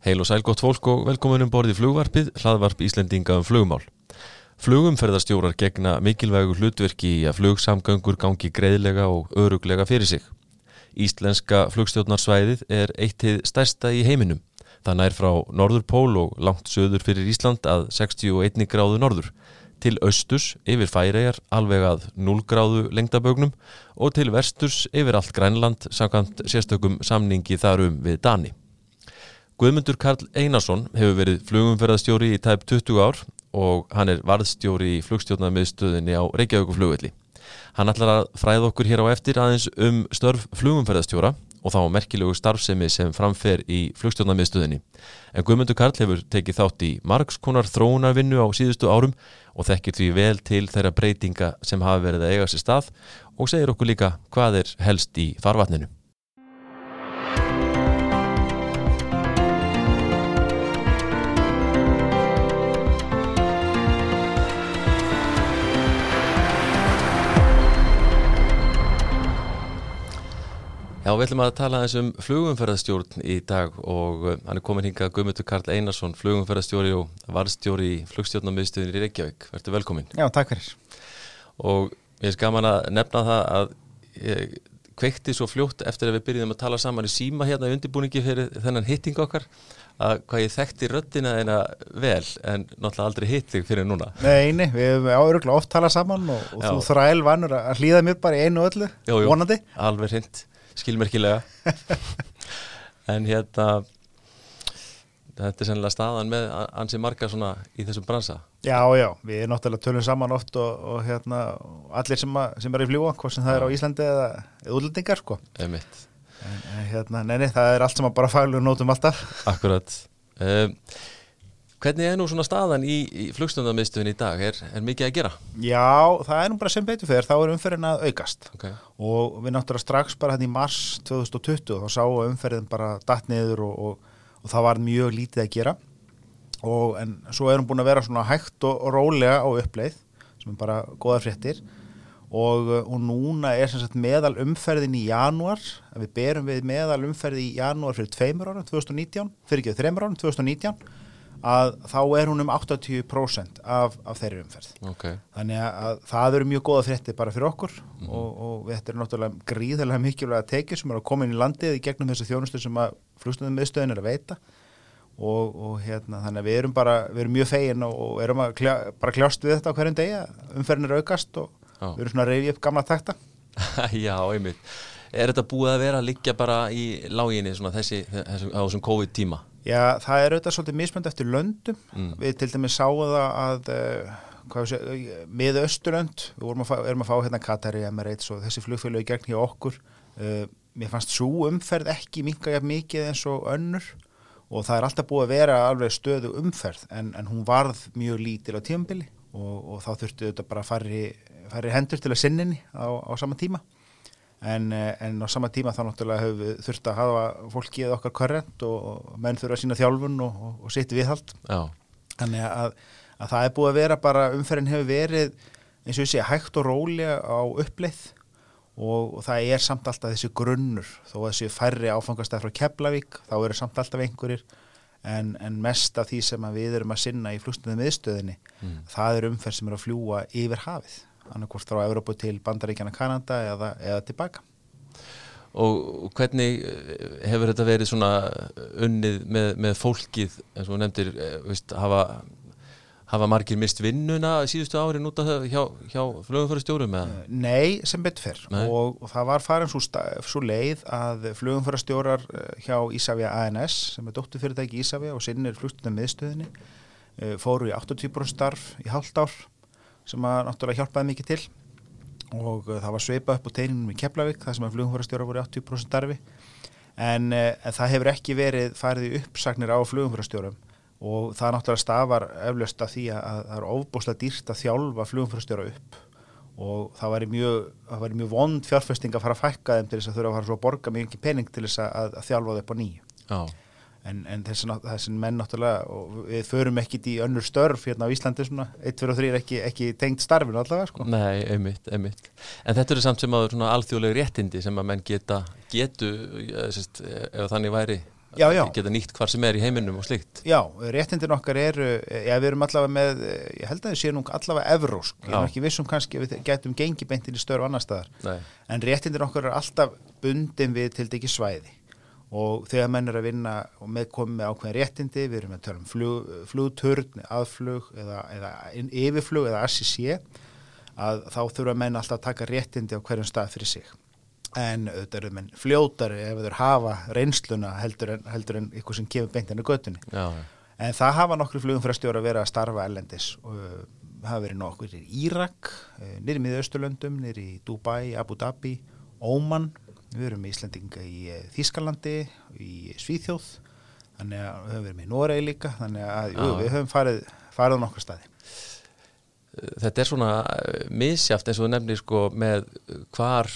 Heil og sæl gott fólk og velkomin um borði flugvarpið, hlaðvarp Íslendinga um flugmál. Flugumferðarstjórar gegna mikilvægu hlutverki í að flugsamgöngur gangi greiðlega og öruglega fyrir sig. Íslenska flugstjórnarsvæðið er eittið stærsta í heiminum. Það nær frá Norðurpól og langt söður fyrir Ísland að 61 gráðu norður, til austurs yfir færegar alveg að 0 gráðu lengdabögnum og til vesturs yfir allt Grænland samkvæmt sérstökum samningi þarum við Dani. Guðmundur Karl Einarsson hefur verið flugumferðarstjóri í tæp 20 ár og hann er varðstjóri í flugstjórnarmiðstöðinni á Reykjavíkuflugvelli. Hann ætlar að fræða okkur hér á eftir aðeins um störf flugumferðarstjóra og þá merkilegu starfsemi sem framfer í flugstjórnarmiðstöðinni. En Guðmundur Karl hefur tekið þátt í margskonar þróunarvinnu á síðustu árum og þekkir því vel til þeirra breytinga sem hafa verið að eiga sér stað og segir okkur líka hvað er helst í farvatninu. Já, við ætlum að tala eins um flugumferðarstjórn í dag og uh, hann er komin hingað Guðmundur Karl Einarsson, flugumferðarstjóri og varstjóri í flugstjórnarmiðstöðin í Reykjavík. Verður velkomin. Já, takk fyrir. Og ég er skaman að nefna það að ég kveikti svo fljótt eftir að við byrjum að tala saman í síma hérna í undirbúningi fyrir þennan hitting okkar að hvað ég þekkti röddina þeina vel en náttúrulega aldrei hitting fyrir núna. Nei, nei, við hefum áuruglega oft talað saman og, og þú þræl vannur að hlýða mér bara í einu öllu, Jú, jú. vonandi. Alveg hreint, skilmerkilega. En hérna Þetta er sennilega staðan með ansi marga svona í þessum bransa. Já, já, við erum náttúrulega tölum saman oft og, og hérna, allir sem, að, sem er í fljúa, hvort sem það er á Íslandi eða, eða útlendingar, sko. En, en, hérna, nei, nei, það er allt sem að bara faglu nótum alltaf. akkurat. Um, Hvernig er nú svona staðan í, í flugstundamiðstöðin í dag? Er, er mikið að gera? Já, það er nú bara sem betur fyrir, þá er umferðin að aukast. Okay. og við náttúrulega strax bara hérna í mars 2020 þá sáu umferðin bara datt niður og, og, og það var mjög lítið að gera og en svo erum búin að vera svona hægt og, rólega á uppleið sem er bara goða fréttir og, uh, og núna er sem sagt meðal umferðin í janúar við berum við meðal umferði í janúar fyrir tveimur árum 2019 fyrir ekki þreimur árum 2019 að þá er hún um 80% af, af þeirri umferð Okay. Þannig að það eru mjög góða frétti bara fyrir okkur og, og þetta er náttúrulega gríðarlega mikilvæga tekið sem eru að koma inn í landið í gegnum þessu þjónustu sem að flugstundum miðstöðin er að veita og, og hérna þannig að við erum bara, við erum mjög fegin og, og erum að kljá, bara kljást við þetta á hverjum degi að umferðin er aukast og Já. við erum svona að reyfi upp gamla takta. Já, einmitt Er þetta búið að vera að liggja bara í láginni svona þessi, þessi á þessum COVID tíma? Já, það er auðvitað svolítið mismönd eftir löndum. Mm. Við til dæmis sáum það að uh, segja, með Östurlönd, við að fá, erum að fá hérna Katari, Emirates og þessi flugfélagi gegn hjá okkur. Uh, mér fannst svo umferð ekki jafn mikið eins og önnur og það er alltaf búið að vera alveg stöðu umferð en, en hún varð mjög lítil á tímabili og, og þá þurftu þetta bara að fari, fari hendur til að sinninni á, á sama tíma. En, eh, en á sama tíma þá náttúrulega höfum við þurft að hafa fólkið okkar korrent og, menn þurfa sína þjálfun og, og, og sitt viðhald. Já, þannig að, að það er búið að vera bara umferðin hefur verið eins og sé hægt og rólega á uppleið. Og, og það er samt alltaf þessi grunnur. Þó að þessi færri áfangastæð frá Keflavík þá eru samt alltaf einhverjir. En, en mest af því sem við erum að sinna í flugstundum viðstöðinni Mm. það er umferð sem er að fljúa yfir hafið annarkvort frá Evropu til Bandaríkjana Kanada eða, eða tilbaka og hvernig eh, hefur þetta verið svona unnið með, með fólkið eins og nefndir, eh, veist, hafa, hafa margir mist vinnuna síðustu árin út af það hjá, hjá flugumfærastjórum eða? Nei, sem Nei. og, og það var farin svo, svo leið að flugumfærastjórar eh, hjá Ísafja ANS sem er dótturfyrirtæki Ísafja og sinnir flugstundum miðstöðinni eh, fóru í 80% starf í hálft ár sem að náttúrulega hjálpaði mikið til. Og uh, það var sveipað upp á teininum í Keflavík þar sem að flugumfærastjórar voru í 80% starfi. En, uh, en það hefur ekki verið farið í uppsagnir á flugumfærastjórum og það náttúrulega stafar eflaust af því að, að það er ofbúslega dýrt að þjálfa flugumfærastjóra upp. Og það væri mjög, mjög vond fjárfesting að fara að fækka þeim til þess að þurfa að fara að borga mjög ekki pening til þess að, að þjálfa þau upp á nýju. Já, en, en þessi, nátt- þessi menn náttúrulega og við förum ekkit í önnur störf hérna á Íslandi svona, 1, 2 og 3 er ekki, ekki tengt starfinu allavega sko. nei, einmitt, einmitt. En þetta eru samt sem að svona alþjóðleg réttindi sem að menn geta, getu eh, sérst, ef þannig væri Já, já. geta nýtt hvar sem er í heiminum og slikt Já, réttindin okkar eru, já við erum allavega með, ég held að þið séu nú allavega evrósk, ég er ekki vissum kannski við getum gengi beintin í störf annar staðar, Nei, en réttindin okkar er alltaf bundin við til dæki svæði og þegar menn er að vinna og með komið með ákveðin réttindi, við erum að tala um flug, flugturn, aðflug eða, eða yfirflug eða ACC, að þá þurfa menn alltaf að taka réttindi á hverjum stað fyrir sig. En auðvitað eru menn fljótari ef þeir hafa reynsluna heldur en, heldur en ykkur sem kemur beintin á göttunni. já. En það hafa nokkru flugum fyrir að stjóra að vera að starfa ellendis og uh, hafa verið nokkur í Írak, uh, nýri miðausturlöndum, nýri í Dubai, Abu Dhabi, Óman, við erum með Íslandinga í uh, Þískalandi, í Svíþjóð, þannig að við höfum verið með í Noregi líka, þannig að jú, við höfum farið, farið á nokkur staði. Þetta er svona eh, misjaft eins og þú nefnir sko með hvar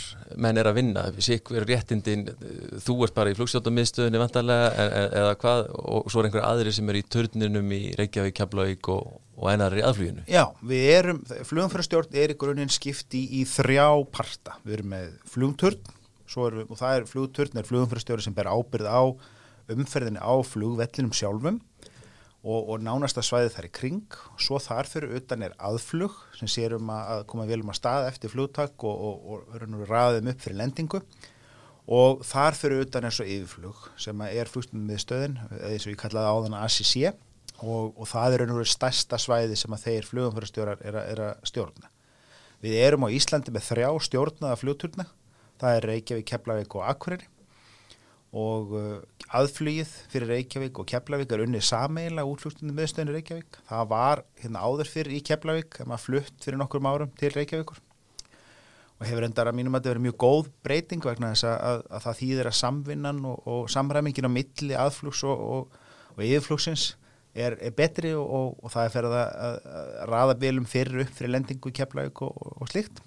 menn er að vinna, sikkur réttindin, eh, þú ert bara í flugstjóttumiðstöðunni vantarlega e- e- eða hvað og svo er einhver aðri sem er í turninum í Reykjavík, Keflavík og, og einar í aðfluginu. Já, við erum, flugum fyrir stjórn er í grunninn skipti í þrjá parta. Við erum með erum við, og það er flugturn, flugum fyrir stjórn sem ber ábyrð á umferðinni á flugvellinum sjálfum og, og nánasta svæði þar í kring. Svo þar fyrir utan er aðflug sem sérum að, að koma vel um að stað eftir flugtak og, og, og og ræðum upp fyrir lendingu. Og þar fyrir utan er svo yfirflug sem að er flugstundum með stöðin, eða eins og ég kallaði áðan ACC og, og það er og veru stærsta svæði sem að þeir flugumfærastjórar að- er að stjórna. Við erum á Íslandi með þrjá stjórnaða flugturna, það er Reykjavík, Keflavík og Akureyri og uh, aðflugið fyrir Reykjavík og Keflavík er unnið sameila úr flugstundum meðstöðinu Reykjavík. Það var hérna áður fyrir í Keflavík, þegar maður flutt fyrir nokkrum árum til Reykjavíkur og hefur endar að mínum að þetta verið mjög góð breyting vegna þess að, að, að það þýðir að samvinnan og, og samræmingin á milli aðflugs og, og, og yfirflugsins er, er betri og, það er ferð að, að, að raða bilum fyrir upp fyrir lendingu í Keflavík og, og, og slíkt.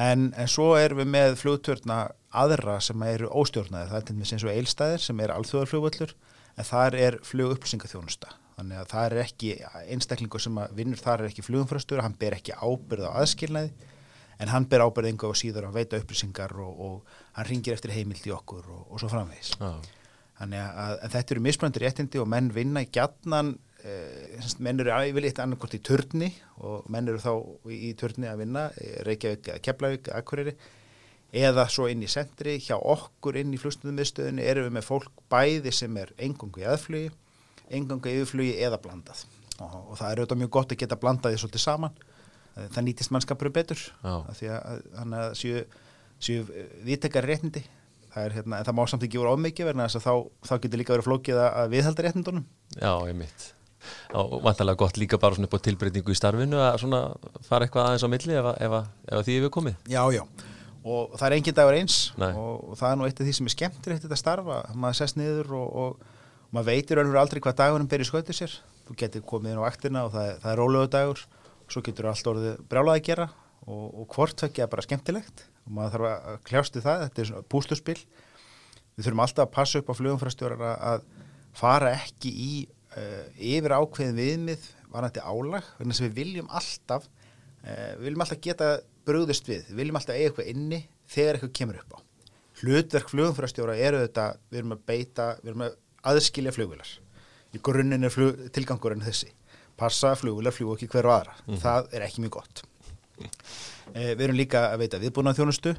En, en svo erum við með flugtörna aðra sem eru óstjórnaði, það er til dæmis eins og eilstæðir sem er alþjóðarflugvöllur en þar er flugupplýsingaþjónusta. Þannig að það er ekki einstaklingur sem vinnur þar er ekki flugumfrastur hann ber ekki ábyrð á aðskilnaði en hann ber ábyrð enga og síður að veita upplýsingar og, og hann ringir eftir heimild í okkur og, og svo framvegis. Já, Þannig að, að þetta eru mismunandi réttindi og menn vinna í sagt, menn eru yfirleitt annarkort í turni og menn eru þá í, turni að vinna, eh, Reykjavík, Keflavík, Akureyri, eða svo inn í sentri, hjá okkur inn í flugstundum erum við með fólk bæði sem er engungu í aðflugi, engungu í yfirflugi eða blandað. Og, og það er auðvitað mjög gott að geta blandað því svolítið saman, Eh, það nýtist mannskapur betur, því að, þannig að séu, séu viðtekar réttindi það er hérna, en það má samt ekki voru ofmikið verðin þess að þá, þá getur líka verið flókið að, að viðhalda réttindunum já, ég mitt. Og vantarlega gott líka bara svona upp á tilbreytingu í starfinu að svona fara eitthvað aðeins á milli ef, ef, ef því við komið. Já, já, og það er engin dagur eins Nei. og, og það er nú eitt af því sem er skemmtilegt þetta starfa, maður sest niður og, og, og maður veitir öllur aldrei hvað dagurum ber í skautið sér, þú getur komið inn á vaktina og það, það er rólegu dagur svo getur allt orðið brjálað að gera og, og hvort það er bara skemmtilegt og maður þarf að kljást við það, þetta er svona púsluspill við þurfum alltaf að passa upp á flugumfærastjórar að fara ekki í uh, yfir ákveðin viðmið varandi álag, vegna sem við viljum alltaf uh, við viljum alltaf geta brugðist við, við viljum alltaf eiga eitthvað inni þegar eitthvað kemur upp á. Hlutverk flugumfærastjóra eru þetta við erum að beita, við erum að aðskilja flugvilar í grunninn er flug, tilgangurinn þessi. Passa að flugvilar fljúa ekki hver og aðra. Það er ekki mjög gott. Eh, við erum líka að veita viðbúnað þjónustu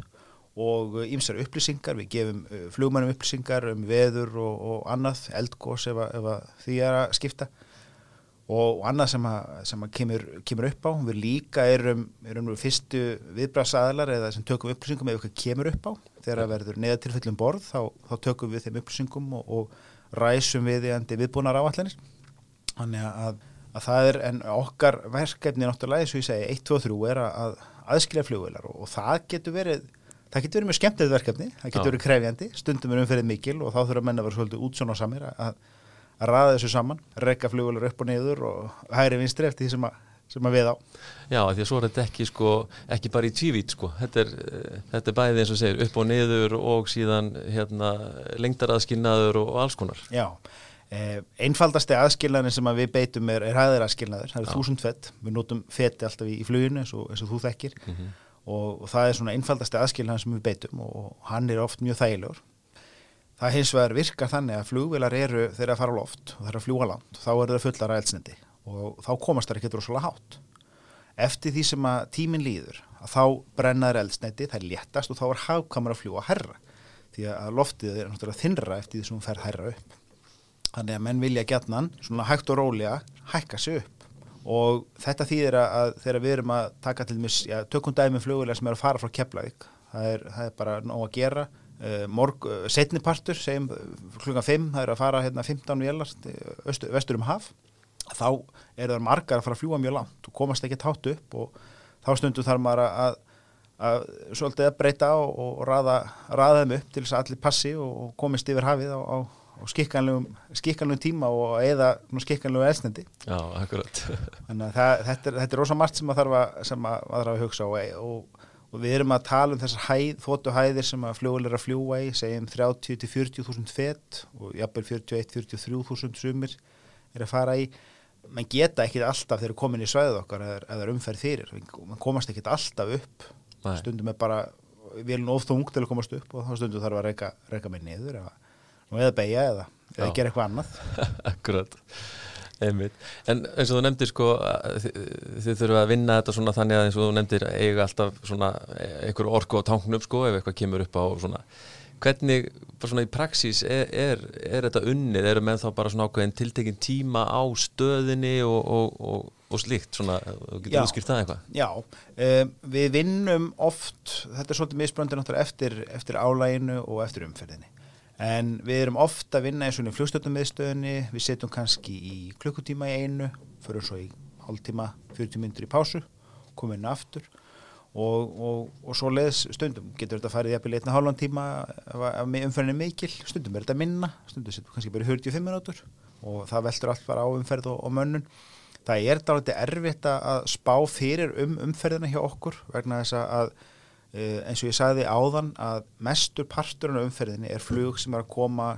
og ímsar upplýsingar, við gefum uh, flugmannum upplýsingar um veður og, og annað, eldgós ef, að- ef að því er að skipta og, og annað sem, að, sem að kemur, kemur upp á. Við líka erum, erum við fyrstu viðbrasaðalar eða sem tökum upplýsingum ef eitthvað kemur upp á. Þegar það verður neðatilfellum borð þá, þá tökum við þeim upplýsingum og, og ræsum við í viðbúnar áallanir. Þannig að, að það er, en okkar verkefni náttúrulega, eins og ég segi, 1, 2 og 3 er að, að aðskilja flugvelar og, og það getur verið, það getur verið mjög skemmtilegt verkefni, það getur verið krefjandi, stundum er umferðið mikil og þá þurfa menn að vera svolítið útsjóna samir að, að raða þessu saman, rekka flugvelar upp og niður og hægri vinstri eftir því sem að, sem að við á. Já, því að svo er þetta ekki, sko, ekki bara í tvívít sko. þetta, er, eh, þetta er bæði eins og segir upp og niður og síðan hérna, lengdaraðskilnaður og, og alls konar. Já, eh, einfaldasti aðskilnaðin sem að við beitum er, er hæðir aðskilnaður, það er þúsund fett, við notum fetti alltaf í, í fluginu eins og, eins og þú þekkir. Og, og það er svona einfaldasti aðskilnaðin sem við beitum og, hann er oft mjög þægilegur. Það hins vegar virkar þannig að flugvilar eru þegar að fara á loft og það er að fljúa langt þá eru það fullar af eldsneiti og þá komast það ekki rosalega hátt. Eftir því sem að tíminn líður að þá brennaður eldsneiti, það er léttast og þá er hafkamar að fljúa herra því að loftið er náttúrulega þinnra eftir því sem hún fer herra upp. Þannig að menn vilja gætnan svona hægt og rólega hækka sig upp og þetta þýðir að þegar við erum að taka til mis, já, tökum dæmi flugvilar sem eru að fara frá Keflavík, það er, það er bara nóg að gera. Uh, morg, uh, setnipartur segjum klukkan 5, það er að fara hérna 15 vélar vestur um haf. Þá er það margar að fara að fljúa mjög langt og komast ekki tátt upp og þá stundum þarf maður að, að, að svolítið að breyta og, og raða, raða þeim upp til þess að allir passi og, og komist yfir hafið á, á, á skikkanlegum tíma og eða skikkanlegum elsnendi Já, akkurat. Þannig að það, þetta, er, þetta er rosa margt sem maður þarf þarf að hugsa og, og og við erum að tala um þessar hæð, þóttu hæðir sem að fljóðulega fljúa í, segjum 30-40.000 fett og jafnvel 41-43.000 sumir er að fara í. Mann geta ekkit alltaf þegar komin í svæðu okkar eða er umferð fyrir, mann komast ekkit alltaf upp, Nei. stundum er bara vilin ofþung til að komast upp og þá stundum þarf að reyka, reyka mig niður eða, eða beigja eða, eða gera eitthvað annað. Akkurat. Einmitt. En eins og þú nefndir sko þið, þurfum að vinna þetta svona þannig að eins og þú nefndir eiga alltaf svona einhver orku á tanknum sko ef eitthvað kemur upp á svona. Hvernig bara svona í praxís er, er, er þetta unnið, eru menn þá bara svona ákveðin tiltekinn tíma á stöðinni og, og, og, og slíkt? Svona, getur þú skýrt það eitthvað? Já, um, við vinnum oft, þetta er svolítið misbröndir náttúrulega eftir, eftir álæginu og eftir umferðinni en við erum ofta að vinna í svona flugstöldum viðstöðinni, við setjum kannski í klukkutíma í einu, fyrir svo í hálftíma, 40 minnur í pásu komum inn aftur. Og, og, og svo leiðs stundum. Getur þetta að fara í jafnvel einna hálfan tíma umferðinni mikil, stundum er þetta minna. Stundum setjum kannski bara 45 minútur og það veldur allt bara á umferð og, og mönnun. Það er þetta erfitt að spá fyrir um umferðina hjá okkur vegna þess að Uh, eins og ég sagði áðan að mestur parturinn af umferðinni er flug sem er að koma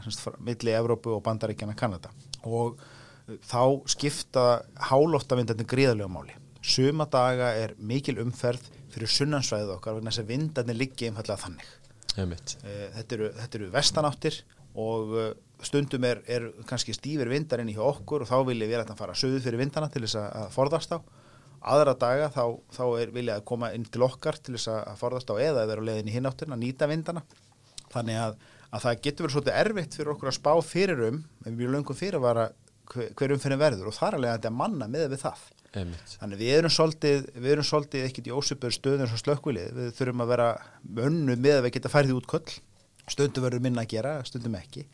millir Evrópu og Bandaríkjana Kanada og uh, þá skipta hálóttavindarnir gríðarlega máli. Suma daga er mikil umferð fyrir sunnansvæðið okkar vegna þess að vindarnir liggi einfallega þannig. Uh, þetta eru, eru vestanáttir og stundum er, er kannski stífur vindarinn í hjá okkur og þá vil ég vera að fara söðu fyrir vindarna til þess að forðast á aðra daga þá, þá er viljað að koma inn til okkar til þess að forðast á eða eða er á leiðin í hinátturinn að nýta vindana. Þannig að, að það getur verið svolítið erfitt fyrir okkur að spá fyrir um en við löngum fyrir að vara hver umfyrir verður. Og þar er leiðandi að manna með við það. Einmitt. þannig við erum svolítið við erum svolítið ekkit í ósupur stöðun svo slökkvilið, við þurfum að vera önnu með að við geta færið út köll stundum verður minna að gera, stundum ekki.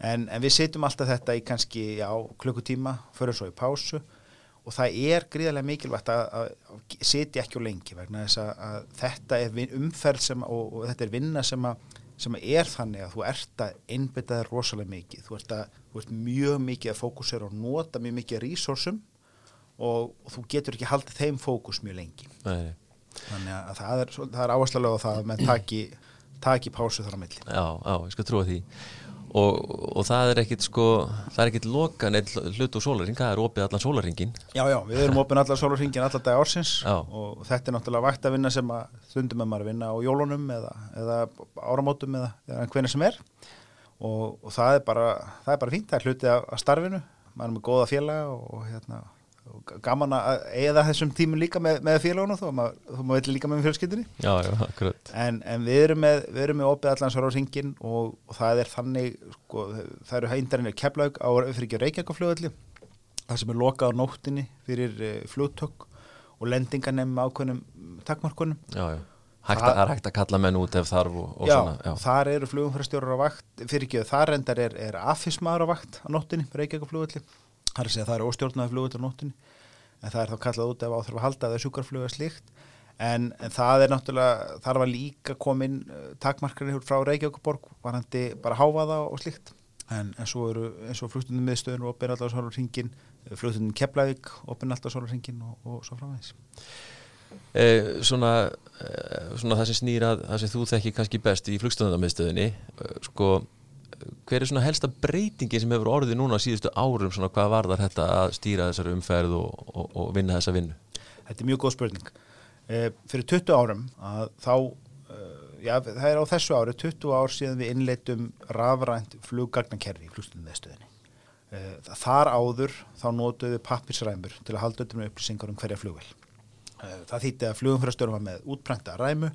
En, en við setjum alltaf þetta í kannski já, klukkutíma, fyrir svo í pásu og það er gríðarlega mikilvægt að, að setja ekki á lengi vegna þess að, að þetta er umferð sem, og, og þetta er vinna sem, að, sem er þannig að þú ert að einbita þér rosalega mikið. Þú ert, þú ert mjög mikið að fókusera og nota mjög mikið resursum og, og þú getur ekki haldið þeim fókus mjög lengi. Nei. þannig að það er, er áherslulega á það að menn taki, taki pásu þar á milli. Já, já, ég skal trúa því og, og það er ekkit sko það er ekkit lokan hlut og sólaring það er opið allan sólaringin Já, já, við erum opið allan sólaringin allar dag ársins já. og þetta er náttúrulega vægt að vinna sem að þundum að maður vinna á jólunum eða, eða áramótum eða, eða hvernig sem er. Og, og það er bara það er bara fínt, það er hlutið af starfinu. Maður er með góða félaga og hérna gaman að eða þessum tímun líka með, með félagunum þó maður vil líka með já, en, en við erum með, með opið allans ára á ringin og, og það er þannig sko, það eru hændarinn er keflaug á fyrir Reykjavíkafljóðalli það sem er lokað á nóttinni fyrir uh, fljóttök og lendinganem ákveðnum takkmarkunum já, já. Hægt að, það er hægt að kalla menn út ef þarf og, og já, svona. Já, þar eru flugumfærastjórar á vakt, fyrir ekki þar endar er, er afismar á vakt á nóttinni, Reykjavík flugulli það er að segja að það er óstjórnaði flugut á nóttunni en það er þá kallað út ef áþarf að halda eða sjúkarflug eða slíkt. En, en það er náttúrulega, þar var líka komin uh, takmarkarinn frá Reykjavíkuborg varandi bara háfaða og slíkt. En, en svo eru eins og flugtundum miðstöðun og opinn alltaf svolur hringin flugtundum Keflavík, opinn alltaf svolur hringin og, og svo framvegs eh, svona, eh, svona það sem snýrað, það sem þú þekki kannski best í flugstöðunarmiðstöðunni eh, sko hver er svona helsta breytingi sem hefur orðið núna síðustu árum svona hvað varðar þetta að stýra þessari umferð og, og, og vinna þessa vinnu? Þetta er mjög góð spurning. Eh, fyrir 20 árum að þá, eh, já, það er á þessu ári 20 ár síðan við innleitum rafrænt fluggagnakerfi í flugstundum meðstöðinni. Uh, þar áður þá notuðu við pappirsræmur til að halda öllum upplýsingar um hverja flugvel. Það þýtti að flugumfærastjórum var með útprænta ræmu,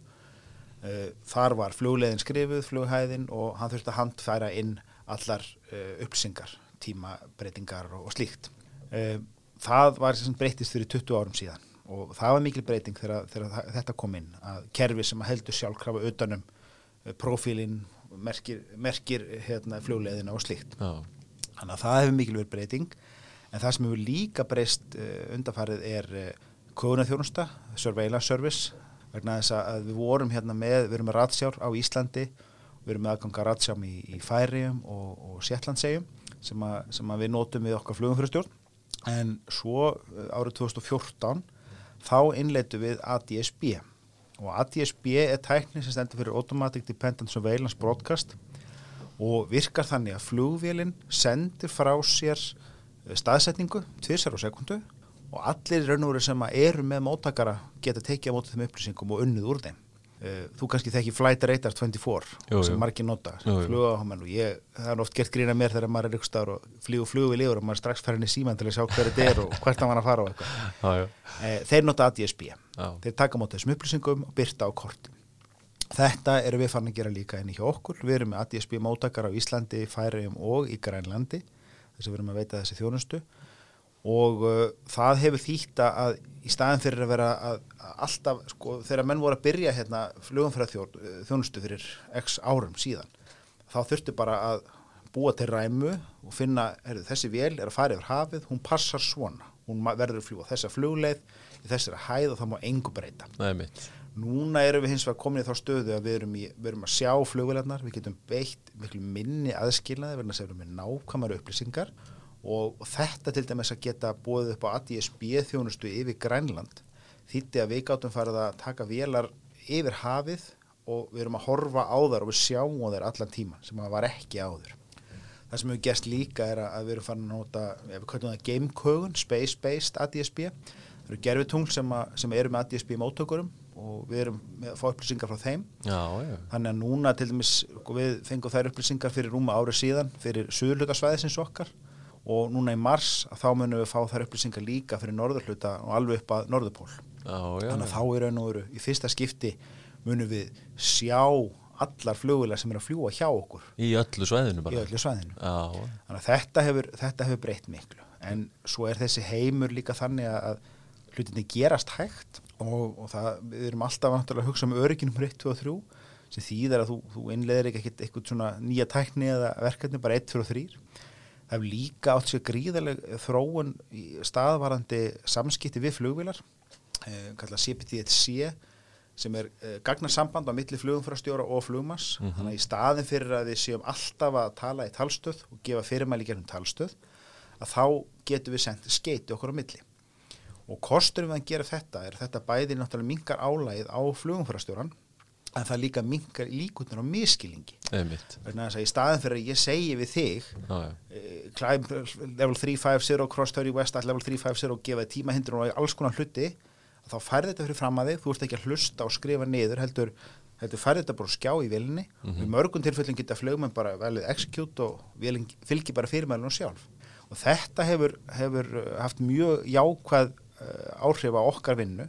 þar var flugleiðin skrifuð, flughæðin og hann þurfti að handfæra inn allar upplýsingar, tímabreitingar og, og slíkt. Það var sem breytist fyrir 20 árum síðan og það var mikil breyting þegar, þegar þetta kom inn að kerfi sem heldur sjálfkrafa utanum profílinn, merkir, merkir hérna, flugleiðina og slíkt. Já Þannig að það hefur mikil verið breyting en það sem hefur líka breyst uh, undarfarið er uh, eh, kóðunarþjónusta, surveillance service vegna þess að við vorum hérna með, við erum með ratsjár á Íslandi við erum með aðganga ratsjám í, í Færium og, og Sjettlandsegjum sem, sem að við nótum við okkar flugumfjörðstjórn en svo uh, árið 2014 þá innleitu við ADSB og ADSB er tækni sem stendur fyrir Automatic Dependent Surveillance Broadcast og virkar þannig að flugvélinn sendir frá sér eh, staðsetningu tvirsar á sekundu og allir raun og veru sem eru með móttakara geta tekið á mótið þeim upplýsingum og unnið úr þeim. Eh, þú kannski þekki Flight Radar 24 jú, sem margir nota, flugáháman og ég, það er oft gert grína mér þegar maður er staður og flígu flugvið lífur og maður strax fær henni síman til að sjá hverju þetta er og hvert það var að fara á eitthvað. Eh, þeir nota ADSB, já. þeir taka mótið þessum upplýsingum og byrta á kortin. Þetta eru við fann að gera líka inn í hjá okkur. Við erum með ADSB mótakar á Íslandi, Færiðum og í Grænlandi þess að við erum að veita þessi þjónustu og uh, það hefur þýtta að í staðin fyrir að vera að, að alltaf, sko, þegar menn voru að byrja hérna flugumfæra uh, fyrir x árum síðan, þá þurftu bara að búa til ræmu og finna, heyrðu, þessi vél er að fara yfir hafið, hún passar svona, hún verður að fljúa þessa flugleið í þessari hæð og það má engu breyta. Nei. Núna erum við hins vegar komin í þá stöðu að við erum, í, við erum að sjá flugvelarnar, við getum beitt miklu minni aðskilnaði verðan að segja með nákvæmari upplýsingar og, og þetta til dæmis að geta bóðið upp á ADSB þjónustu yfir Grænland þýtti að við gáttum farið að taka velar yfir hafið og við erum að horfa á þar og við sjáum á þær allan tíma sem það var ekki áður. Það sem við gæst líka er að við erum farin að nota, ef við kallum það gamekögun, space-based ADSB, það eru gerfitungl sem, sem eru með ADSB móttökurum og við erum með að fá upplýsingar frá þeim já, já. þannig að núna til dæmis við fengum þær upplýsingar fyrir rúma árið síðan fyrir suðurlutasvæðisins okkar og núna í mars þá munum við fá þær upplýsingar líka fyrir norðurluta og alveg upp að norðupól þannig að þá er raun og veru í fyrsta skipti munum við sjá allar flugvilar sem er að fljúa hjá okkur. Í öllu svæðinu bara. Öllu svæðinu. Þannig að þetta hefur, þetta hefur breytt miklu. En svo er þessi heimur líka þannig að hlutinni gerast hægt og, og það, við erum alltaf að hugsa um örygginum 1, 2 og 3 sem þýðar að þú, þú innleðir ekki eitthvað nýja tækni eða verkefni bara 1, 2 og 3 það hefur líka átt sér gríðarleg þróun í staðvarandi samskipti við flugvilar eh, kallað CPT-C sem er eh, gagnarsamband á milli flugumfrastjóra og flugmass mm -hmm. þannig að í staðin fyrir að við séum alltaf að tala í talstöð og gefa fyrirmæli gennum talstöð að þá getum við sendt skeiti okkur á milli og kosturum við að gera þetta er þetta bæði náttúrulega mingar álægið á flugumfærastjóran en það líka mingar líkundar á miskilingi þannig að í staðin fyrir að ég segi við þig ah, uh, climb level 350 cross 30 west level 350 og gefa tímahindur og alls konar hluti þá færði þetta fyrir fram að þig. Þú ert ekki að hlusta og skrifa niður heldur, heldur færði þetta bara skjá í vilinni mm -hmm. í mörgum tilfellin geta flugmenn bara velið execute og vilin, fylgji bara fyrirmælun og sjálf. Og þetta hefur, hefur haft mjög jákvæð Eh, áhrif á okkar vinnu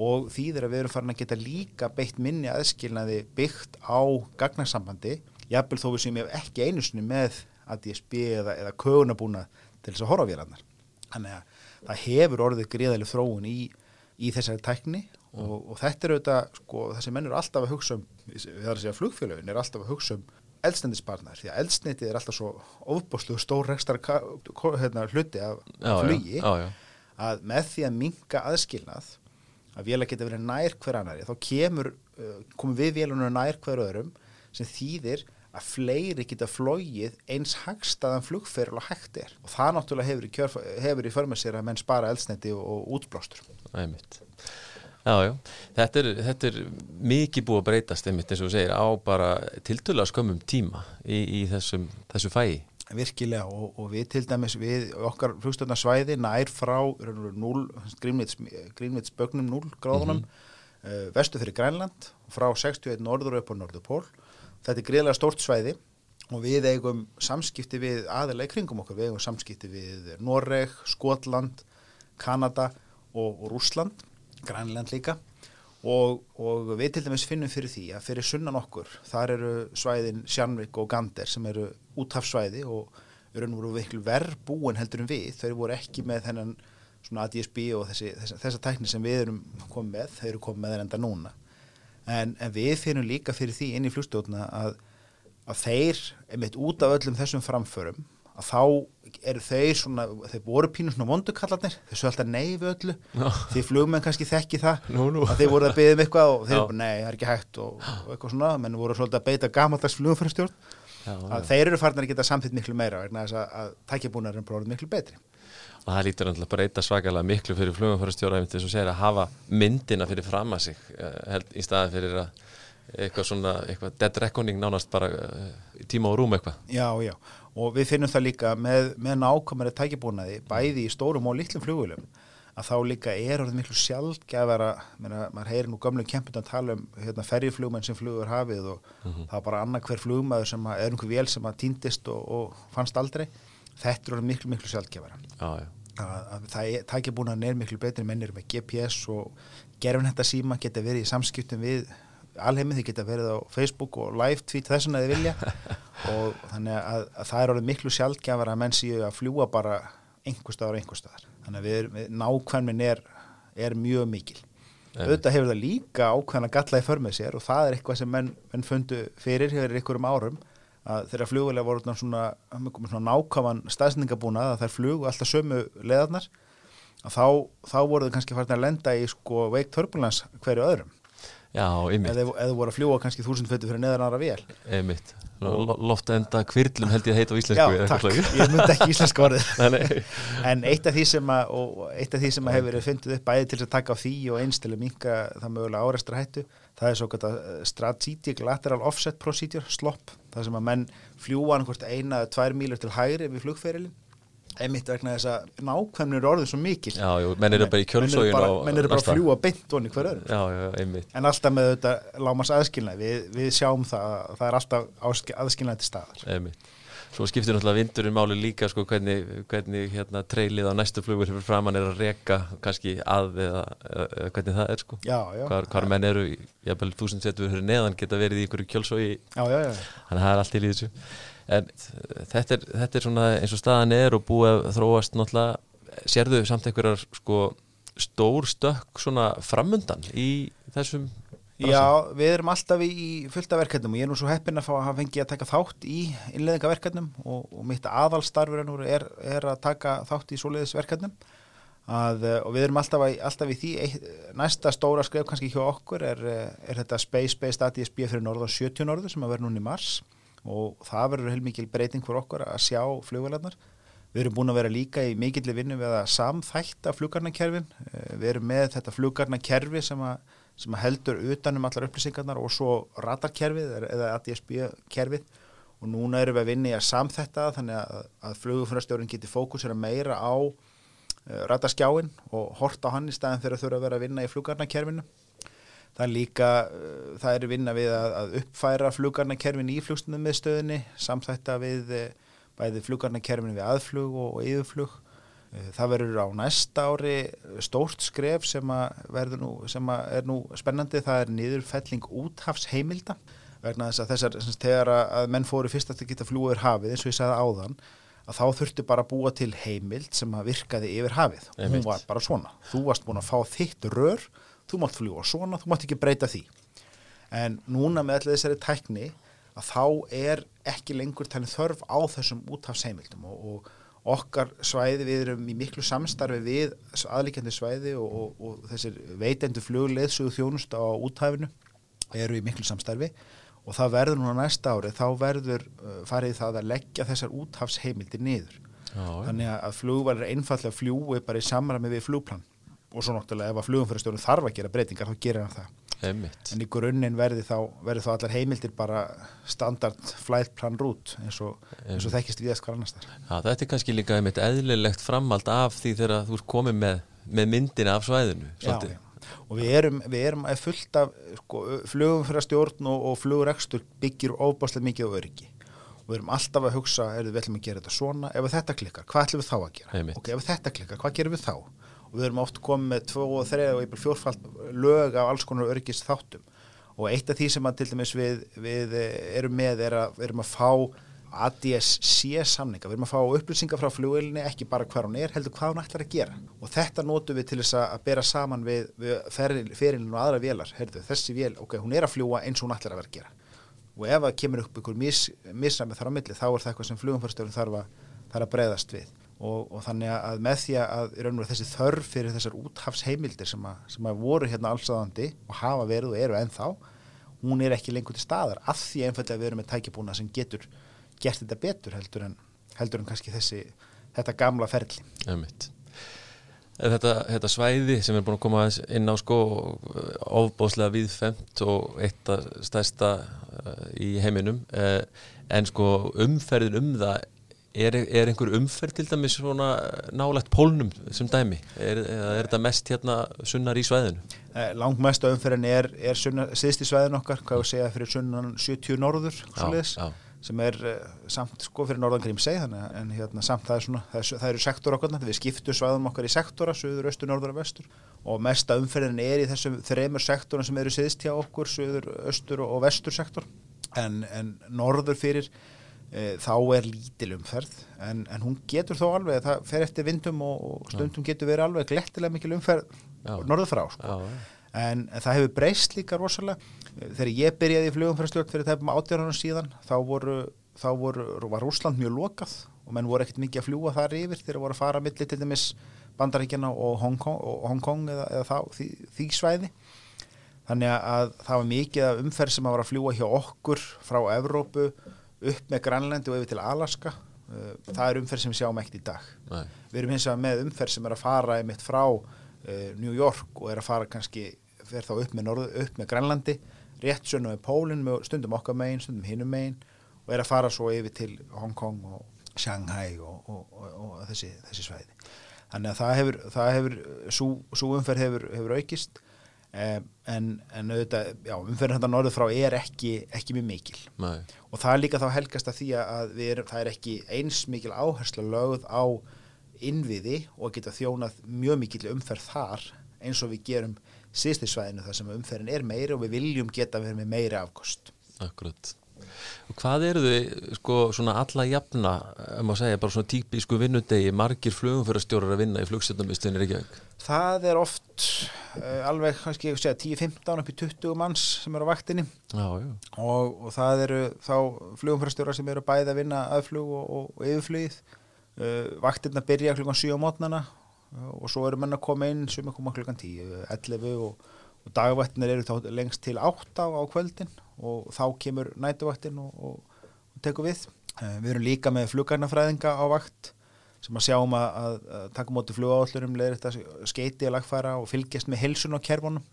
og þýðir að við erum farin að geta líka beitt minni aðskilnaði byggt á gagnarsambandi jafnvel þó við sem ég hef ekki einusni með ADSB eða, eða kögunabúna til þess að horfa á vélarnar. Þannig að það hefur orðið greiðaleg þróun í, í þessari tækni og, og þetta er auðvitað sko, þessi menn eru alltaf að hugsa um við þarfum að segja flugfélagin er alltaf að hugsa um eldstendispartnar því að eldstendið er alltaf svo ofbúslu stór rekstar hérna, hluti af já, flugi já, já, að með því að minka aðskilnað að vélag geta verið nær hver annari þá kemur, uh, komum við vélunar nær hver öðrum sem þýðir að fleiri geta flóið eins hagstaðan flugferil og hægt er. Og það náttúrulega hefur í, kjörf, hefur í förma sér að menn spara eldsneiti og, og útblástur. Það er mitt Já, já, þetta er, þetta er mikið búið að breytast einmitt eins og segir á bara tiltölu að skömmum tíma í, í þessum, þessu fæi virkilega og, og við til dæmis við okkar flugstöðnarsvæði nær frá grínvitsbögnum 0 gráðunum mm -hmm. uh, vestu fyrir Grænland frá 61 norður upp á Norðupól þetta er greiðlega stórt svæði og við eigum samskipti við aðeins í kringum okkur, við eigum samskipti við Noreg, Skotland Kanada og, og Rúsland Grænland líka og, og við til dæmis finnum fyrir því að fyrir sunnan okkur, þar eru svæðin Sjanvik og Gander sem eru úthafsvæði og eru nú veiklu verð búin heldur en við, þau voru ekki með þennan svona ADSB og þessi, þessa, þessa tækni sem við erum komið með, þau eru komið með þeir enda núna. En, en við finnum líka fyrir því inn í fljóstjóðuna að, að þeir, einmitt út af öllum þessum framförum að þá eru þeir svona, þeir voru pínur svona vondukallarnir, þeir svo alltaf nei við öllu. Já. því flugmenn kannski þekki það Nú, nú. að þeir voru að beða um eitthvað og þeir eru bara nei, það er ekki hægt og, og eitthvað svona, menn voru svolítið að beita gamaldags flugumfærastjórn að þeir eru farnir að geta samþitt miklu meira vegna þess að, að tækjabúnar bara orðið miklu betri. Og það lítur náttúrulega bara eitthvað svakalega miklu fyrir flugumfærastjóra eins og segir að hafa myndina fyrir fram að sig eh, held, í staði fyrir að eitthvað svona, eitthvað dead reckoning nánast bara í tíma og rúm eitthvað. Já, já, og við finnum það líka með, með nákvæmari tækjabúnaði bæði í stórum og litlum flugulum að þá líka er orðið miklu sjálfgefara meina, maður heyrir nú gömlum kempund að tala um hérna, ferjiflugmenn sem flugur hafið og það er bara annað hver flugmaður sem að, er einhver vél sem að týndist og, og fannst aldrei. Þetta er orðið miklu, miklu já, að, að það tækjabúnaðan er miklu betri menn eru með GPS og gerfin þetta síma geta verið í samskiptum við alheimið, þið geta verið á Facebook og live tweet þess að þið vilja. Og þannig að, að það er orðið miklu sjálfgjafar að menn séu að fljúa bara einhver staðar og einhver staðar. Þannig að við, við nákvæmmin er, er mjög mikil. Auðvitað hefur það líka ákveðan að galla í för með sér og það er eitthvað sem menn, menn fundu fyrir hefur einhverjum árum að þeirra flugvilega voru svona, svona nákvæman staðsendingabúna að þær flugu alltaf sömu leðarnar þá, þá voru þau kannski farin að lenda í sko veik turbulence hverju öðrum já, einmitt, eða eða voru að fljúa kannski þúsund fötu fyrir neðan aðra vél. Einmitt. Lo- Loftenda kvirlum held ég að heita á Já, íslensku eða takk, ég myndi ekki íslenska orðið. Nei, nei. en eitt af því sem að, að hefur verið fundið upp bæði til að taka á því og eins til að minka það mögulega áreistra hættu það er svo gott að strategic lateral offset procedure, slop það sem að menn fljúa annað eina tvær mílur til hægri við flugferilin einmitt vegna þess að nákvæmnir orðið svo mikil. Já, jú, menn eru bara í kjölsógin menn eru bara, menn eru bara að fljúa beint onni hver öðrum Já, já, en alltaf með þetta lámas aðskilnaði við, við sjáum það að það er alltaf aðskilnaði til staðar. Einmitt. Svo skiptir náttúrulega vindurinn máli líka sko, hvernig, hvernig hérna, treylið á næstu flugur fyrir framann er að reka kannski að eða, eða, hvernig það er sko. hvar, hvar menn eru, jafnvel þúsund setur fyrir neðan geta verið í ykkur já. þannig að það er allt í líðsum en þetta er, þetta er svona eins og staðan er og búið að þróast náttúrulega sérðu samt einhverjar sko stór stökk svona framundan í þessum Já, við erum alltaf í í fullt af verkefnum og ég er nú svo heppinn að fá að hafa fengið að taka þátt í innleðingaverkefnum og, og mitt aðalstarfur er, er, að taka þátt í svoleiðisverkefnum að, eh, og við erum alltaf, í- alltaf í því. Eitt, næsta stóra skref kannski hjá okkur er, eh, er þetta Space Based ADSB fyrir norður 70 norður sem að vera núna í mars og það verður heilmikil breyting fyrir okkur að sjá flugvélarnar Við erum búin að vera líka í mikilli vinnu við að samþætta flugarnakerfin. Eh, Við erum með þetta flugarnakerfi sem, sem heldur utanum allar upplýsingarnar og svo radarkerfið eða ADSB-kerfið og núna erum við að vinna í að samþætta það þannig að, að flugufröðstjórun geti fókusera meira á uh, radarskjáin og horta á hann í staðin fyrir að þurfa að vera að vinna í flugarnakerfinu. Það er líka, uh, það er vinna við að, að uppfæra flugarnakerfin í flugstundum miðstöðinni, samþætta við uh, bæði flugarnakerfin við aðflug og, og yfirflug. Uh, Það verður á næsta ári stórt skref sem, að nú, sem að er nú spennandi, það er niðurfelling úthafsheimilda vegna þess að þessar, sem sagt, þegar að- að menn fóru fyrst að geta flúið yfir hafið eins og ég sagði áðan, að þá þurfti bara að búa til heimild sem að virkaði yfir hafið. Einmitt. Hún var bara svona. Þú varst búin að fá þitt rör, þú mátt fljúa svona, þú mátt ekki breyta því. En núna með allir þessari tækni að þá er ekki lengur talin þörf á þessum úthafsheimildum og, og okkar svæði við erum í miklu samstarfi við aðlíkjandi svæði og, og, og þessir veitendu flugleðsugu þjónust á úthafinu eru í miklu samstarfi og það verður núna næsta ári þá verður uh, farið það að leggja þessar úthafsheimildir niður Já, já. þannig að flugvalir einfallega fljúi bara í samræmi við flugplan og svo náttúrulega ef að flugumfærastjórun þarf að gera breytingar þá gerir hann það. Einmitt. En í grunninn verði þá, verði þá allar heimildir bara standard flight plan route eins og, eins og þekkist viðast hvar annars þar Já, þetta er kannski líka einmitt eðlilegt framhald af því þegar þú ert komið með, með myndina af svæðinu Já, já. og við erum, við erum fullt af sko, flugum fyrir að stjórn og, og flugurekstur byggir óbáslega mikið á öryggi. Og við erum alltaf að hugsa er við ætlum að gera þetta svona, ef þetta klikkar hvað ætlum við þá að gera, Einmitt. ok, ef þetta klikkar hvað gerum við þá við erum oft komið með tvo og þreja og yfir fjórfald lög af alls konar öryggis þáttum og eitt af því sem að til dæmis við, við erum með er að, erum að fá ADS-C samninga, við erum að fá upplýsingar frá flugvelinni, ekki bara hver hún er, heldur hvað hún ætlar að gera. Og þetta notum við til þess að bera saman við, við ferilinu og aðra vélar, heyrðu, þessi vél, ok, hún er að fljúa eins og hún ætlar að vera að gera. Og ef það kemur upp ykkur mis, misræmi þar á milli, þá er það eitthvað sem flugumfærstjórn þarf þarf að breyðast við og, og þannig að með því að í raun og veru þessi þörf fyrir þessar úthafsheimildir sem að, sem að voru hérna allsaðandi og hafa verið og eru ennþá hún er ekki lengur til staðar af því einfallega að við erum með tækjabúna sem getur gert þetta betur heldur en, heldur en kannski þessi, þetta gamla ferli. Þetta, þetta svæði sem er búin að koma inn á sko ofbóðslega viðfemt og eitt af stærsta uh, í heiminum uh, en sko umferðin um það er, er einhver umferð til dæmis svona nálægt pólnum sem dæmi er, er þetta mest hérna sunnar í svæðinu? Eh, Langmesta umferðin er, er síðst í svæðin okkar, hvað við segja fyrir sunnan 70 norður Já, já. sem er uh, samt sko fyrir norðan að- en hérna samt það er svona, það, er, það eru sektor okkar, við skiptum svæðum okkar í sektora, söður, östur, norður og vestur og mesta umferðin er í þessum þremur sektorum sem eru síðst hjá okkur, söður, östur og vestur sektor en, en norður fyrir þá er lítil umferð en, en hún getur þó alveg, það fer eftir vindum og, og stundum getur verið alveg glettilega mikil umferð Já. norður frá sko. En, það hefur breyst líka rosalega. Þegar ég byrjaði í flugumfærastjórn fyrir tæpum átjárunum síðan þá, voru, þá voru, var Rúsland mjög lokað og menn voru ekkert mikið að fljúa þar yfir. Þegar voru að fara milli til dæmis Bandaríkjana og Hong Kong, og Hong Kong eða, eða þá, því, því svæði. Þannig að það var mikið umferð sem að var að fljúa hjá okkur frá Evrópu upp með Grænlandi og yfir til Alaska. Uh, það er umferð sem við sjáum ekkert í dag. Nei. við erum hins vegar með umferð sem er að fara einmitt frá uh, New York og er að fara kannski, fer þá upp með, norð, upp með Grænlandi, rétt sönnu með Pólinn stundum okkar megin, stundum hinum megin og er að fara svo yfir til Hong Kong og Shanghai og, og, og, og þessi, þessi svæði. Þannig að það hefur, það hefur svo umferð hefur, hefur aukist en, en auðvitað, já, þetta norður frá er ekki, ekki mjög mikil Nei. og það er líka þá helgast að því að erum, það er ekki eins mikil áhersla lögð á innviði og geta þjónað mjög mikil umferð þar eins og við gerum síðstisvæðinu þar sem umferðin er meiri og við viljum geta verið með meiri afkost. Akkurat. Og hvað eru þið sko svona alla jafna, um að segja, bara svona típisku vinnudegi, margir flugumförastjórar að vinna í flugstjórnamistunir Reykjavík? Það er oft uh, alveg kannski ég segja 10-15 upp í 20 manns sem eru á vaktinni. Já, já. og, og það eru þá flugumfærastjórar sem eru bæði að vinna aðflug og, og, og yfirflugið. Uh, vaktirna byrja klukkan 7 á mótnana uh, og svo eru menn að koma inn sem er koma klukkan 10, 11 og, dagvættinir eru þá lengst til 8 á, á kvöldin og þá kemur nætuvættin og, tekur við. Uh, við erum líka með flugarnafræðinga á vakt sem að sjáum að, að, að taka móti flugáallurum, leiðir þetta skeiti að lagfæra og fylgjast með helsun á kerfunum.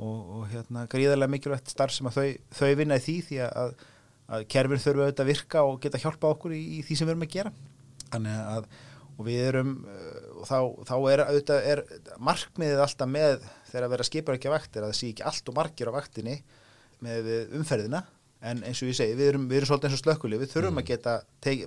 Og, og hérna gríðarlega mikilvægt starf sem að þau, þau vinna í því því að, að kerfin þurfa auðvitað að virka og geta hjálpa okkur í, í því sem við erum að gera. Þannig að og við erum uh, og þá, þá er auðvitað er markmiðið alltaf með þegar að vera skipar ekki að vaktir að það sé ekki allt og margir á vaktinni með umferðina. En eins og ég segi, við erum, við erum svolítið eins og slökkuli við þurfum að geta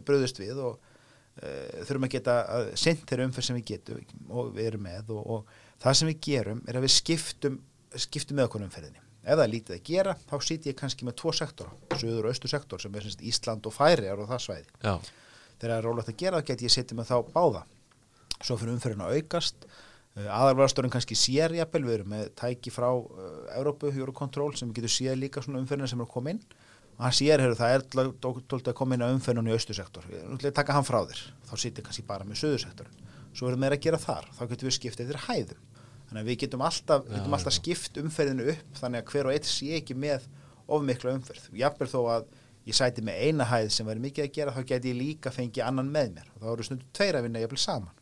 bröðust við og þurfum að geta að sint þeirra umferð sem við getum og við erum með og, og það sem við gerum er að við skiptum skiptum með okkur umferðinni. Ef það er lítið að gera, þá sýt ég kannski með tvo sektora, söður og austur sektor sem er semst Ísland og Færi og það svæði. Já, þegar það er rólegt að gera það get ég setja með þá báða. Svo fyrir umferðin að aukast. Uh, aðalvarastorinn kannski sér jafnvel, við erum með tæki frá uh, Európu, Eurocontrol sem við getum séð líka svona umferðina sem er að koma inn og hann sér, heyrðu, það er tóltið að koma inn á umferðinu í austursektor. Taka hann frá þér, þá sittir kannski bara með söðursektorin, svo erum við að gera þar. Þá getum við skiptið eftir hæðum. Þannig að við getum alltaf, við getum alltaf skipt umferðinu upp þannig að hver og eitt sé ekki með of mikla umferð, jafnvel þó að ég sæti með eina hæð sem væri mikið að gera þá geti ég líka fengið annan með mér. Og þá eru stundum tveir að vinna jafnvel saman.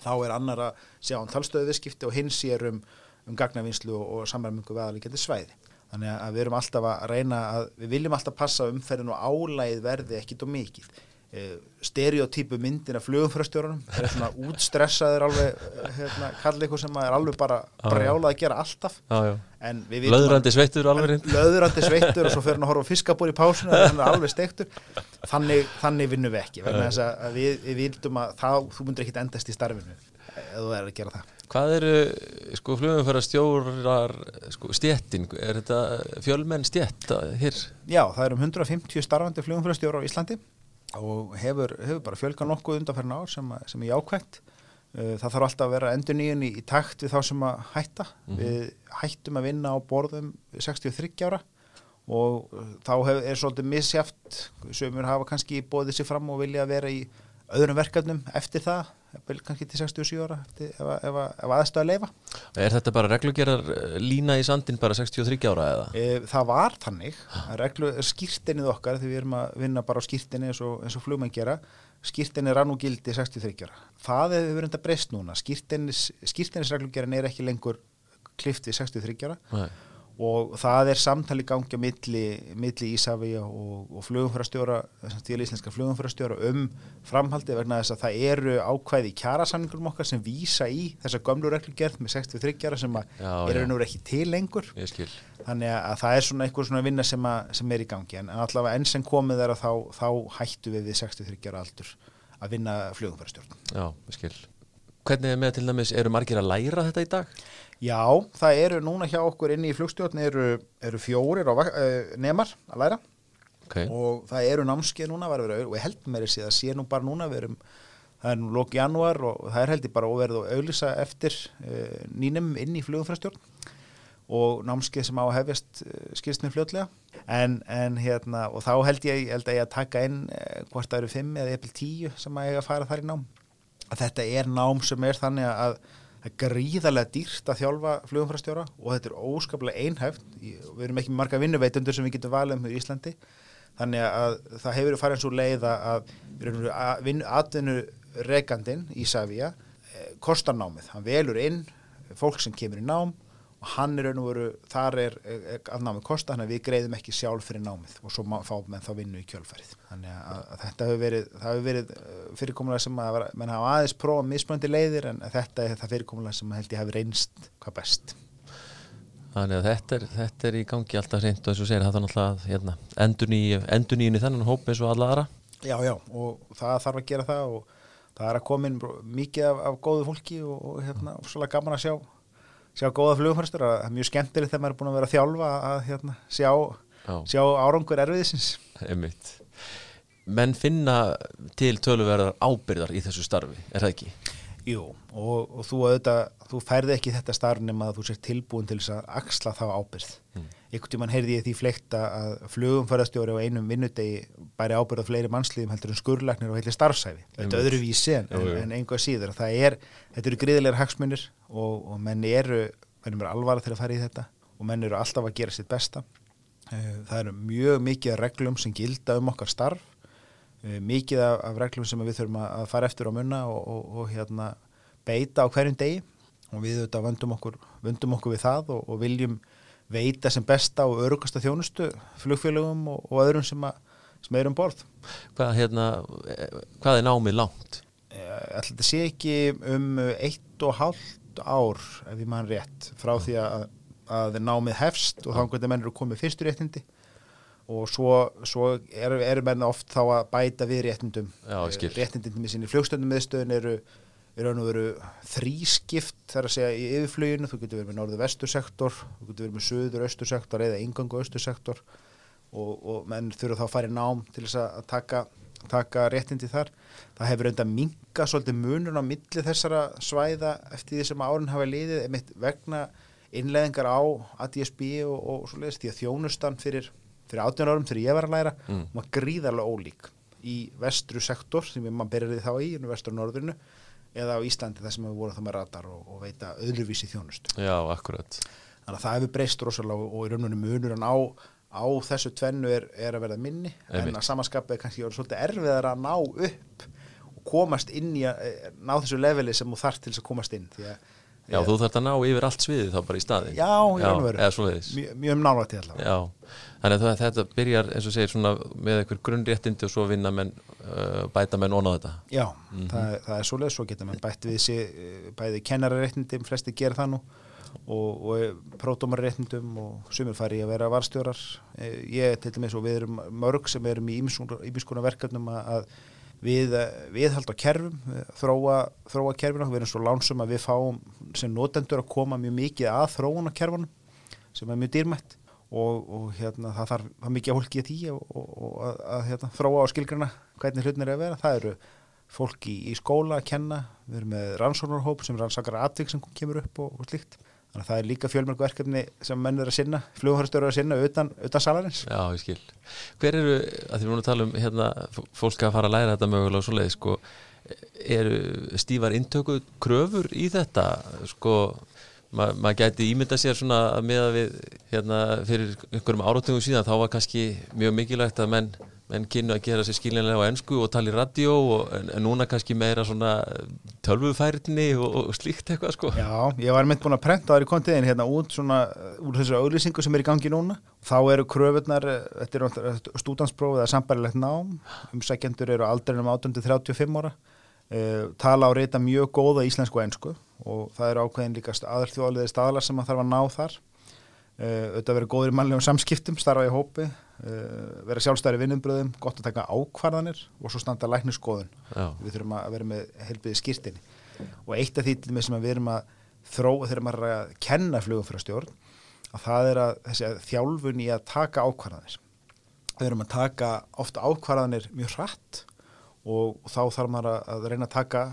Þá er annar að sjá um talstöðu viðskipti og hins sér um, um gagnavinslu og, og samræmingu veðalíkjandi svæði þannig að við erum alltaf að reyna að við viljum alltaf passa umferðin og álægið verði ekkit og mikið. E, stereotypu myndin af flugumfröstjórunum það er svona útstressaður alveg eh, hérna, kalla ykkur sem er alveg bara Já, já. brjálað að gera alltaf. Já, já. að- Löðrandi sveittur alveg löðurandi sveittur og svo fyrir hann að horfa fiskabúr í pásinu og hann er alveg steiktur. Þannig, þannig vinnum við ekki að við, við vildum að þá, þú myndir ekkit endast í starfinu ef þú er að gera það Hvað eru, sko, flugumfæra stjórar, sko, stjettin, er þetta fjölmenn stjett hér? Já, það er um 150 starfandi flugumfélagstjóra á Íslandi og hefur, hefur bara fjölga nokkuð undanferðin ár sem, að- sem er jákvægt Uh, það þarf alltaf að vera endur nýjun í, takt við þá sem að hætta. Við hættum að vinna á borðum 63 ára og uh, þá hef, er svolítið misjæft sömur hafa kannski bóðið sér fram og vilja vera í öðrum verkefnum eftir það, jafnvel kannski til 67 ára eftir, ef, að- ef, að- ef aðstöða leifa Er þetta bara reglugerar lína í sandin bara 63 ára eða? E, það var þannig. Að reglu, skýrtinnið okkar þegar við erum að vinna bara á skýrtinni eins og, og flugmenn gera skýrtinni rann og gildi 63 ára. Það hefur verið enda breyst núna. Skýrtinnis, skýrtinnisreglugerin er ekki lengur klift við 63 ára. Nei. Og það er samtali gangi á milli, milli Ísafi og, og flugumfærastjóra til íslenska flugumfærastjóra um framhaldi vegna þess að það eru ákvæði í kjarasamningurum okkar sem vísa í þessa gömlu reglugerð með 63 ára sem Já, er og veru ekki til lengur Ég skil. þannig að það er svona eitthvað svona vinna sem, að, sem er í gangi en allavega enn sem komið er að þá, þá hættu við við 63 ára aldur að vinna flugumfærastjórn. Já, ég skil. Hvernig er með til dæmis, eru margir að læra þetta í dag? Já, það eru núna hjá okkur inni í flugstjórn eru, eru fjórir eh, nemar að læra. Ok, og það eru námskeið núna vera, og ég held með þess að sé nú bara núna við erum, það er nú lók janúar og það er held ég bara óverið og auðlýsa eftir uh, nýnum inn í flugumfærastjórn og námskeið sem á að hefjast uh, skilst mér fljótlega. En, en hérna, og þá held ég, held ég að taka inn uh, hvort það eru fimm eða eppil tíu sem að ég að fara þar í nám. Að þetta er nám sem er þannig að það er gríðarlega dýrt að þjálfa flugumfærastjóra og þetta er óskaplega einhæft. Við erum ekki marga vinnuveitundur sem við getum valið um í Íslandi. Þannig að það hefur farið eins og leið að- við erum að vinna atvinnu rekandinn í Savia eh, kostar námið, hann velur inn fólk sem kemur í nám og hann er raun og veru, þar er eh, að námið kosta, þannig að við greiðum ekki sjálf fyrir námið og svo fá menn þá vinnu í kjölfarið þannig að, að þetta hefur verið það hefur verið eh, fyrirkomulega sem að menn hafa aðeins prófa mismöndi leiðir en þetta er það fyrirkomulega sem held ég hafi reynst hvað best þannig að þetta er, þetta er í gangi alltaf reynd og eins og segir, það er náttúrulega hérna, endur nýjun í þennan hóp eins og alla aðra. Já, já, og það þarf að gera það og það er að koma inn mikið af, af góðu fólki og, og hérna, og að sjá góða flugumfærstur, það er mjög skemmtilegt þegar maður er búin að vera að þjálfa að hérna, sjá, Já, sjá árangur erfiðisins einmitt. Menn finna til töluverðar ábyrðar í þessu starfi, er það ekki? Jú, og, og þú auðvitað, þú færði ekki þetta starf nema að þú sér tilbúin til þess að axla þá ábyrð. Mm. Einhvern tímann heyrði ég því fleikta að flugumfærastjóri á einum vinnudegi bæri ábyrð á fleiri mannslíðum heldur en skurlagnir og heilir starfsæfi. Þetta Einmitt. er öðruvísi en, en, en einhvað síður. Er, þetta eru gríðilegar hagsmunir og, og menn eru, menn eru alvara til að fara í þetta og menn eru alltaf að gera sitt besta. Eh, Það eru mjög mikið reglum sem gilda um okkar starf mikið af, af reglum sem við þurfum að fara eftir á munna og, og, og hérna, beita á hverjum degi og við auðvitað vöndum okkur, vöndum okkur við það og, og viljum veita sem besta og örugasta þjónustu flugfélögum og, öðrum sem, að, sem er um borð. Hvað, hérna, eh, hvað er námið langt? Ætla þetta sé ekki um eitt og hálft ár ef ég mann rétt frá því að, að námið hefst og þá hvernig menn eru komið fyrstu réttindi og svo, svo eru er menn oft þá að bæta við réttindum. Já, réttindin með sinni flugstöndum miðstöðin eru eru þrískipt þar að segja í yfirfluginu, þú getur verið með norðu vestur sektor, þú getur verið með söður austur sektor eða ingangu austur sektor og, og menn þurfa þá að fara í nám til þess að taka, taka réttindi þar. Það hefur enda minga svolítið munun á milli þessara svæða eftir því sem árin hafa liðið vegna innleðingar á ADSB og, og svo leiðist því að þjónustan fyrir, fyrir 18 árum þegar ég var að læra Mm. mm. var gríðarlega ólík í vestru sektor sem maður byrjaði þá í, í vestru norðurinu eða á Íslandi þar sem við vorum þá með radar og, og veita öðruvísi þjónust. Já, akkurat. Þannig að það hefur breyst rosalega og, og í rauninu munurinn á, á þessu tvennu er, er að verða minni Einmitt. en að samanskapið er kannski svolítið erfiðar að ná upp og komast inn í að eh, ná þessu leveli sem þú þarft til þess að komast inn því að Já, þú þarf að ná yfir allt sviðið þá bara í staðin Já, og veru. eða svoleiðis. Mjög, mjög um nálægt til allavega. Já, þannig að það- þetta byrjar eins og segir svona með einhver grunnréttindi og svo vinna menn uh, bæta menn onna þetta. Já, það, er- það er svoleið, svo getur mann bætt við sig eh, bæði kennararéttindum, flesti gera það nú og, og pródómarréttindum og sumir fari að vera varstjórar Eh, ég til dæmis og við erum mörg sem erum í ímiskona verkefnum að að við viðhald á kerfum eh, þróa, þróa kerfinu, við erum svo lánsum að við fáum sem notendur að koma mjög mikið að þróun á kerfunum sem er mjög dýrmætt. Og, og hérna, það þarf það mikið að hólki í því og, og, að, að hérna, þróa á skilgrana hvernig hlutin er að vera, það eru fólk í, í skóla að kenna, við erum með rannsóknarhóp sem rannsakar atvik sem kemur upp og, og slíkt, þannig að það er líka fjölmörg verkefni sem menn er að sinna, flugharstjóru að sinna utan, utan salarins Já, ég skil. Hver eru, að því við erum að tala um hérna, fólk að fara að læra þetta mögulega og svoleið, sko, eru stífar intöku kröfur í þetta, sko, ma maður gæti ímynda sér svona að meða við, hérna, fyrir einhverjum áratugum síðan, þá var kannski mjög mikilvægt að menn, menn kynnu að gera sér skiljanlega á ennsku og tala í radio og, en, en núna kannski meira svona tölvufærni og, og slíkt eitthvað, sko. Já, ég var mynd búin að prenta það í kontiðin hérna út svona uh, úr þessu auglýsingu sem er í gangi núna. Þá eru kröfurnar, uh, þetta er stúdansprófið eða sambarilegt nám, umsækjendur eru aldrinum 18-35 ára, uh, tala á reyta mjög góða íslensku og ennsku og það eru ákveðin líka aðarþjóðaliðir staðlar sem að þarf að ná þar. Uh, auðvitað vera góður í mannlegum samskiptum, starfa í hópi, vera sjálfstæri vinnumbröðum, gott að taka ákvarðanir og svo standa lækniskoðun við þurfum að vera með helbiði skýrtinni og eitt af því til með sem við erum að þróa þegar maður er að kenna flugumfyrastjórn að það er að þessi þjálfun í að taka ákvarðanir. Við erum að taka ofta ákvarðanir mjög hratt og, og þá þarf maður að, reyna að taka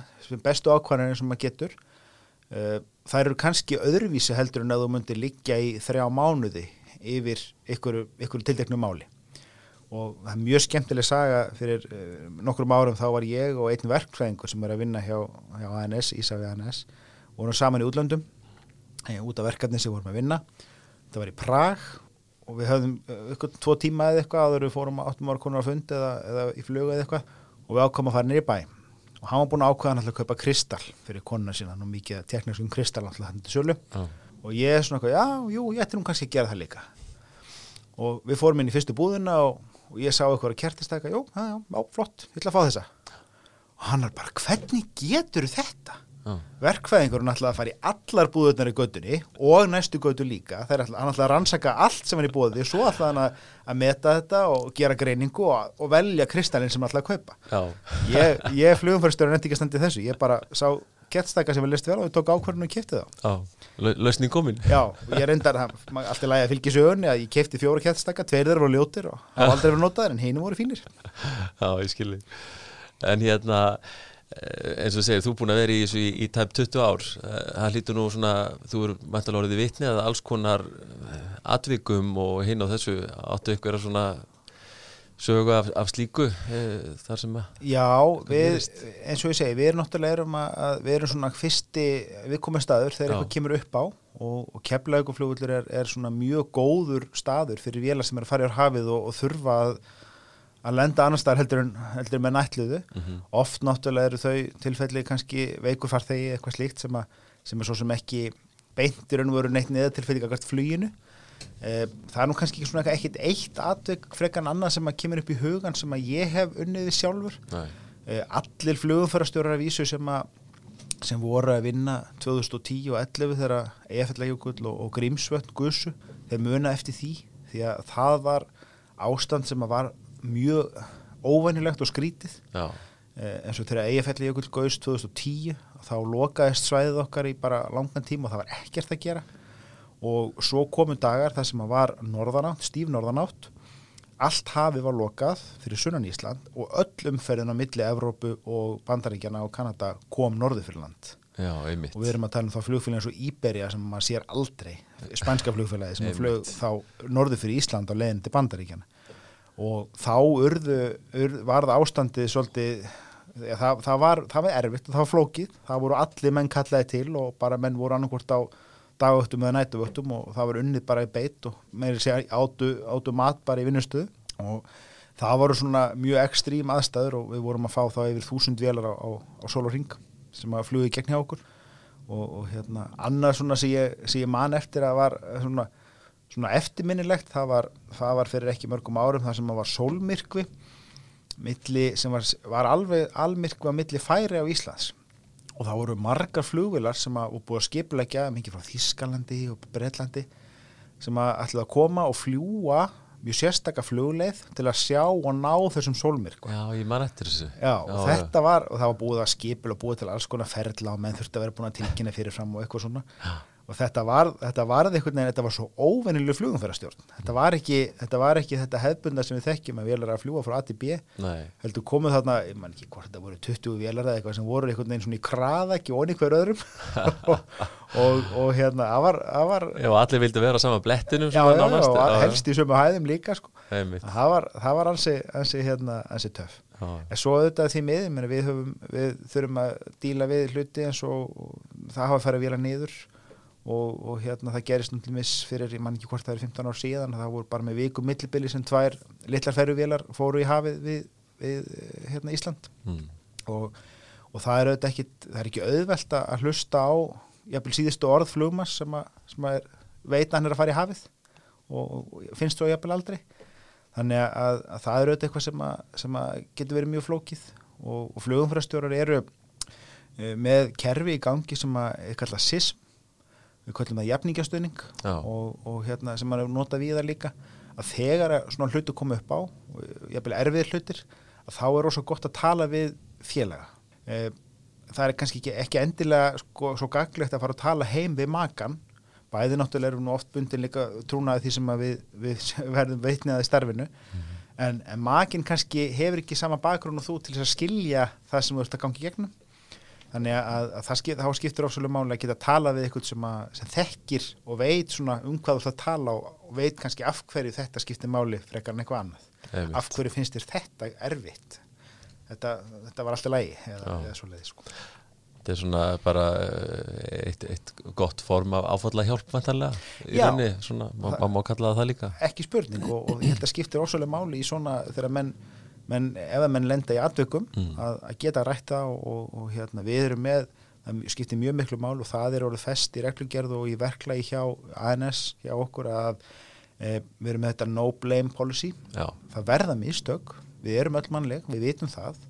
bestu ákvarðanir sem maður getur. Uh, þær eru kannski öðruvísi heldur en að þú myndir liggja í þrjá mánuði yfir ykkur, ykkur tildeknu máli. Og það er mjög skemmtileg saga fyrir uh, nokkrum árum þá var ég og einn verkfræðingur sem er að vinna hjá, hjá ANS, Ísafi ANS vorum saman í útlöndum eh, út af verkefni sem vorum að vinna. Það var í Prag og við höfðum ykkur tvo tíma eða eitthvað áður við fórum áttum ára konar á fund eða, eða í flugu eða eitthvað. Og við ákomum að fara nýri bæ. Og hann var búin að ákveða hann að kaupa kristall fyrir konuna sína, nú mikið teknískum kristall alltaf hann til sölu. Já. Og ég er svona eitthvað, já, jú, ég ætti nú kannski að gera það líka. Og við fórum inn í fyrstu búðina og, og ég sá eitthvað að kertistæka, jú, já, já, flott, ég ætla að fá þessa. Og hann er bara, hvernig getur þetta? Já. Verkfæðingurinn ætlaði að fara í allar búðurnar í göttunni og næstu göttu líka, ætla, hann ætlaði að rannsaka allt sem er í búði, svo ætlaði hann að, að meta þetta og gera greiningu og, og velja kristallin sem hann ætlaði að kaupa. Já, ég, ég flugumfærstjóri nefndi ekki að standi þessu. Ég bara sá kertstæka sem við list vel og við tók ákvörðinu og kipti það lausning komin. Já, ég reyndar allt í lagi að fylgja sögunni að ég kefti fjóra kertstæka, tveir þeirra voru ljótir og hafa aldrei verið notaðir en hinu voru fínir Já, ég skilji. En hérna, eh, eins og segir, þú er búin að vera í þessu í, í tæp 20 ár. Eh, Það hlýtur nú svona, þú er mæntalega orðið vitni að alls konar eh, atvikum og hinn á þessu áttu ykkur að svona sögu af, af slíku e, þar sem að, Já, við, eins og ég segi, við erum náttúrulega erum að, við erum svona fyrsti viðkomið staður þegar Já. eitthvað kemur upp á og, og keflauguflugullur er, er svona mjög góður staður fyrir vélar sem er að fara í hafið og, og þurfa að, að lenda annar staðar heldur en, heldur með nætluðu. Mhm. Oft náttúrulega eru þau tilfelli kannski veikufarþegi eitthvað slíkt sem, að, sem er svo sem ekki beintir en voru neitt neða tilfelli akkvært fluginu. Eh, Það er nú kannski ekki svona ekkit eitt atvik frekan annað sem að kemur upp í hugan sem að ég hef unnið við sjálfur. næ, Eh, allir flugumfærastjórar af vísu sem, sem voru að vinna 2010 og 11 þegar EFL-jökull og, og Grímsvötn Gussu, þeir muna eftir því því að það var ástand sem að var mjög óvænilegt og skrítið. Já, eh, eins og þegar EFL-jökull Gaus 2010 þá lokaðist svæðið okkar í bara langan tíma og það var ekkert að gera og svo komu dagar þar sem var norðanátt, stíf norðanátt. Allt hafið var lokað fyrir sunnan Ísland og öll umferðin á milli Evrópu og Bandaríkjana og Kanada kom norður fyrir land. Já, og við erum að tala um þá flugfélagin eins og Iberia sem maður sér aldrei, spænska flugfélagi sem flög þá norður fyrir Ísland á leiðin til Bandaríkjana og þá urðu, urðu var það ástandið svolítið það, það, var, það var erfitt og það var flókið. Það voru allir menn kallaði til og bara menn voru annarkvort á dagvöktum eða nætuvöktum og það var unnið bara í beitt og meiri sé átu, átu mat bara í vinnustuð og það voru svona mjög ekstrím aðstæður og við vorum að fá þá yfir þúsund vélar á, á, á sól og ring sem að flugi gegn hjá okkur. Og, og hérna annað svona sem ég, ég man eftir að var svona, svona eftirminnilegt það var, það var fyrir ekki mörgum árum það sem að var sólmyrkvi milli, sem var, var alveg almyrkvi á milli færi á Íslands og það voru margar flugvilar sem að búið að skipulegja mikið frá Þískalandi og Breitlandi sem að ætlaði að koma og fljúa mjög sérstakka flugleið til að sjá og ná þessum sólmyrkva. Já, ég man eftir þessu. Já, og þetta var, og það var búið að skipil og búið til alls konar ferla og menn þurfti að vera búin að tilkynna fyrir fram og eitthvað svona. Já. Og þetta var, þetta var einhvern veginn, þetta var svo óvennileg flugumferðarstjórn. Þetta var ekki, þetta var ekki þetta hefbunda sem við þekkjum að vélar að fljúa frá A til B. Heldur komið þarna, ég man ekki hvort þetta voru 20 vélar eða eitthvað sem voru einhvern veginn svona í kraða ekki onni hver öðrum. Og, og, og hérna, það var, var já, allir vildi vera á sama blettinum já, já, nánast. Já, helst í sömu hæðum líka sko. það var, það var ansi, ansi, hérna, ansi töff. Já, En svo auðvitað því miður, meni, við, við þurfum að díla við hluti eins og, og það hafa færið vila niður og, og hérna það gerist náttúrulega fyrir, ég man ekki hvort það er 15 ár síðan, það voru bara með viku millibili sem tvær litlar færið fóru í hafið við, við hérna, Ísland. Mm. og, og það er auðvitað ekki, það er ekki auðvelt að hlusta á jafnvel síðustu orð flugmas sem, að, sem að veit að hann er að fara í hafið. Og, og finnst þú jafnvel aldrei. Þannig að, að það er auðvitað eitthvað sem, sem að getur verið mjög flókið. Og, flugumfærastjórar eru e, með kerfi í gangi sem að er kallað SISM við kallum það jafningastöðning Já. og, og hérna sem maður nota við það líka að þegar að svona hlutu koma upp á jafnvel erfið hlutir að þá er rosa gott að tala við félaga. E, það er kannski ekki, ekki endilega sko, svo gaglegt að fara að tala heim við makan bæði náttúrulega erum nú oft bundin líka trúnaði því sem að við, við verðum veitniðað í starfinu. En, en makin kannski hefur ekki sama bakgrunn og þú til þess að skilja það sem þú ert að gangi gegnum þannig að, að það skip, þá skiptir ofsvölu máli að geta að tala við eitthvað sem, að, sem þekkir og veit svona um hvað þú ætla að tala og, veit kannski af hverju þetta skiptir máli frekar en eitthvað annað. Einmitt. af hverju finnst þér þetta erfitt? Þetta, þetta var alltaf lægi eða, eða svo leiði sko. Þetta er svona bara eh, eitt, eitt gott form af áfalla hjálp vantarlega í rauninni, svona, má, má, kalla það líka. Ekki spurning og, og ég held að skiptir ofsvölu máli í svona þegar menn, menn ef að menn lenda í atvökum Mm. að, að geta rætta og, og, og hérna, við erum með það skiptir mjög miklu mál og það er orðið fest í reglugerð og í verklagi hjá ANS hjá okkur að e, við erum með þetta no blame policy. Já, það verða mistök, við erum öll mannleg við vitum það.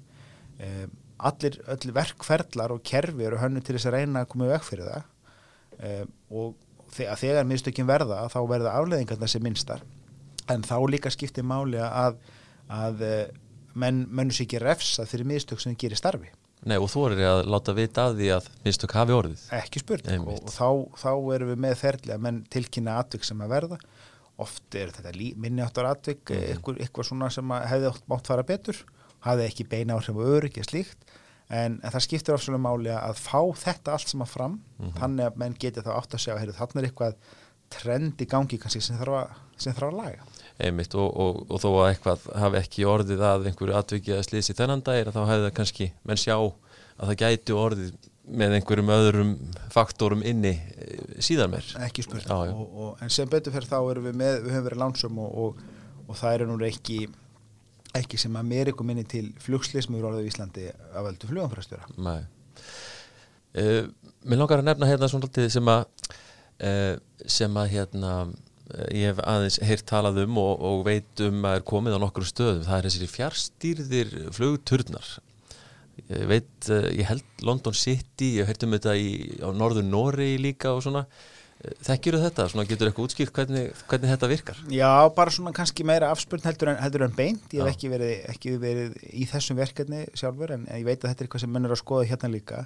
E, allir, öll verkferðlar og kerfi eru hönnu til þess að reyna að koma í veg fyrir það. E, og þegar, þegar mistökin verða þá verða afleðingarna sem minnstar. En þá líka skiptir máli að, að e, menn mönnum sér ekki refsa fyrir mistök sem gerir starfi. Nei og þú er að láta vita af því að mistök hafi orðið. Ekki spurning. Og, og þá, þá erum við með ferli að menn tilkynna atvik sem að verða. Oft er þetta lí- minni áttar atvik mm. eitthvað, eitthvað svona sem að hefði átt mátt fara betur hafði ekki beina áhrif og öryggi slíkt. En, en það skiptir ofsvölu máli að fá þetta allt sem að fram þannig að menn geti þá átt að segja að þarna er eitthvað trend í gangi kannski sem þarf að, sem þarf að laga einmitt og, og, og þó að eitthvað hafi ekki orðið að einhverju atvikið að slýsi þennan dagir þá hefði það kannski menn sjá að það gæti orðið með einhverjum öðrum faktorum inni eh, síðan mér ekki og, en sem betur fyrir þá erum við með við höfum verið lánsum og, og, og það eru nú ekki ekki sem að mér ykkur minni til flugslis með orðið í Íslandi af völdu fluganfræstjóra Nei. Uh, Mér langar að nefna hérna svona sem að uh, sem að hérna eh, ég hef aðeins heyrt talað um og, og veit um að er komið á nokkru stöðum. Það er þessir fjárstýrðir flugturnar. Ég veit, uh, ég held London City ég hef heyrt um þetta í, á norður Nóri líka og svona. Þekkjuru þetta? Svona getur eitthvað útskýrt hvernig, hvernig þetta virkar? Já, bara svona kannski meira afspurn heldur en, heldur en beint. Ég hef ekki verið, ekki verið í þessum verkefni sjálfur en ég veit að þetta er eitthvað sem menn er að skoða hérna líka.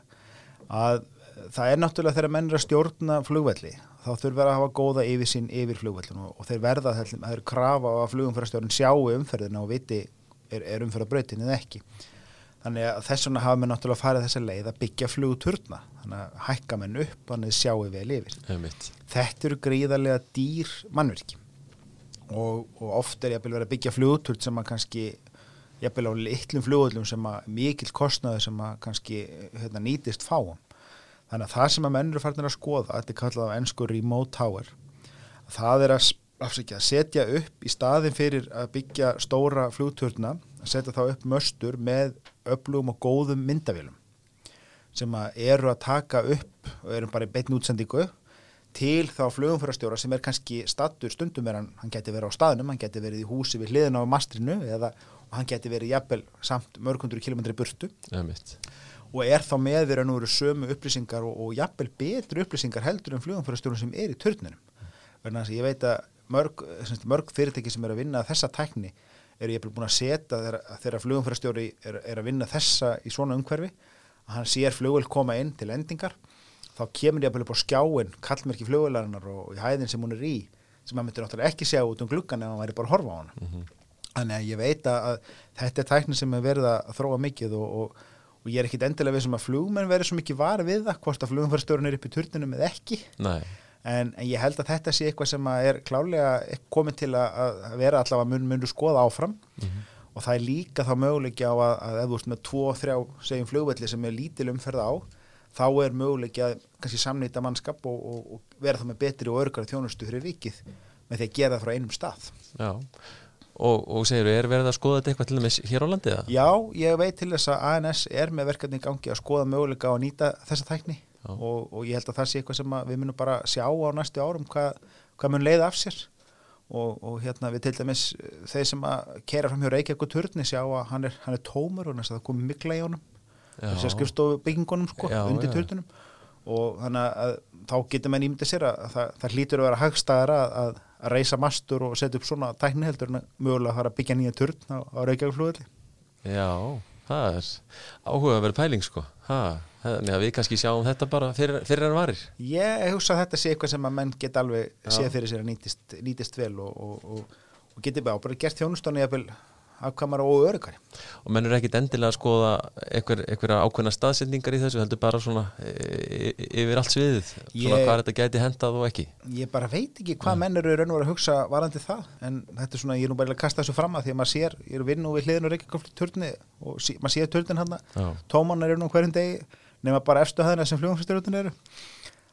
Að það er náttúrulega þegar menn er að stjórna flugvelli þá þurfa að hafa góða yfirsýn yfir flugvellin og, og þeir verða það það er krafa að flugumferðarstjórn sjáu umferðina og viti er, er umferðarbrautin eða ekki. Þannig að þess vegna hafa menn náttúrulega farið þessa leið að byggja flugturna þannig að hækka menn upp að sjáu vel yfir. Þetta eru gríðarlega dýr mannverki og, og oft er verið að byggja flugturn sem að kannski jafnvel á litlum flugullum sem að mikill kostnaði sem að kannski hérna, nýtist fáum þannig að það sem að menn eru farin að skoða þetta er kallað á ennsku remote tower það er að, afsækja, að setja upp í staðin fyrir að byggja stóra flugturna að setja þá upp möstur með öflugum og góðum myndavélum sem að eru að taka upp og erum bara í beitn útsendingu til þá flugumfærastjóra sem er kannski stattur stundum er hann, hann geti verið á staðnum, hann geti verið í húsi við hliðin á mastrinu eða hann geti verið jafnvel samt mörgundur kilometri burtu ja, mitt. Og er þá með þeirra nú eru sömu upplýsingar og, og jafnvel betri upplýsingar heldur en flugumfærastjórun sem er í turninum. Verðan að ég veit að mörg, mörg fyrirtæki sem er að vinna þessa tækni eru ég búin að setja þegar, þegar flugumfærastjóri er, er að vinna þessa í svona umhverfi. Að hann sér flugvel koma inn til endingar þá kemur ég að byrja upp á skjáin kallmerki flugvelarinnar og í hæðin sem hún er í sem maður myndir náttúrulega ekki sjá út um gluggan ef maður væri bara að horfa á hana. Mm -hmm. þannig að ég veit að þetta er tækni sem er verið að þróa mikið og, og, og ég er ekkit endilega við sem að flugmenn verið svo mikið varið við það hvort að flugumfærastjórun er upp í turninum eða ekki. En, en ég held að þetta sé eitthvað sem er klálega komið til að, að vera allavega mun, munu skoða áfram. Og það er líka þá möguleiki á að, að ef þú ert með tvo, þrjá, segjum flugvelli sem er lítil umferð á þá er möguleiki að kannski samnýta mannskap og, og, og vera þá með betri og örgara þjónustu fyrir ríkið með því að gera það frá einum stað. já Og, og segir þú, er verið að skoða þetta eitthvað til dæmis hér á landi eða? Já, ég veit til þess að ANS er með verkefni í gangi að skoða möguleika að nýta þessa tækni. Og, og ég held að það sé eitthvað sem við munum bara sjá á næstu árum hvað, hvað mun leiða af sér. Og, og hérna við til dæmis þeir sem að kera fram hjá Reykjavík og Turni sjá að hann er, hann er tómur og næst að það komið mikla í honum. Þess að skrifstofu byggingunum sko, Já, undir já. Turninum. Og þannig að þá getur menn ímyndið sér að það, það að að, að, að reysa mastur og setja upp svona tækni heldur en að mögulega fara að byggja nýja turn á, á Reykjavík flugvelli Já, það er áhuga að vera pæling sko. Ha, Þannig að við kannski sjáum þetta bara fyrir, fyrir en varir. Ég hugsa að þetta sé eitthvað sem að menn geta alveg séð fyrir sér að nýtist, nýtist vel og, og, og, og geti bara, bara gert þjónustónu afkvæmara og örugari. og menn er ekkit endilega að skoða einhver, einhverja ákveðna staðsendingar í þessu heldur bara svona e, e, yfir allt sviðið. Svona Ég- hvað þetta gæti hendað og ekki? Ég bara veit ekki hvað menn eru raun og veru að hugsa varandi það, en þetta er svona, ég er nú bara að kasta þessu fram að því að maður sér, ég er að vinna við hliðin og reykjaflugturni turni og sí, maður sér turnin hann Já, tóman er nú hverjum degi nema bara efstu hæðina sem flugumfæsturutun eru.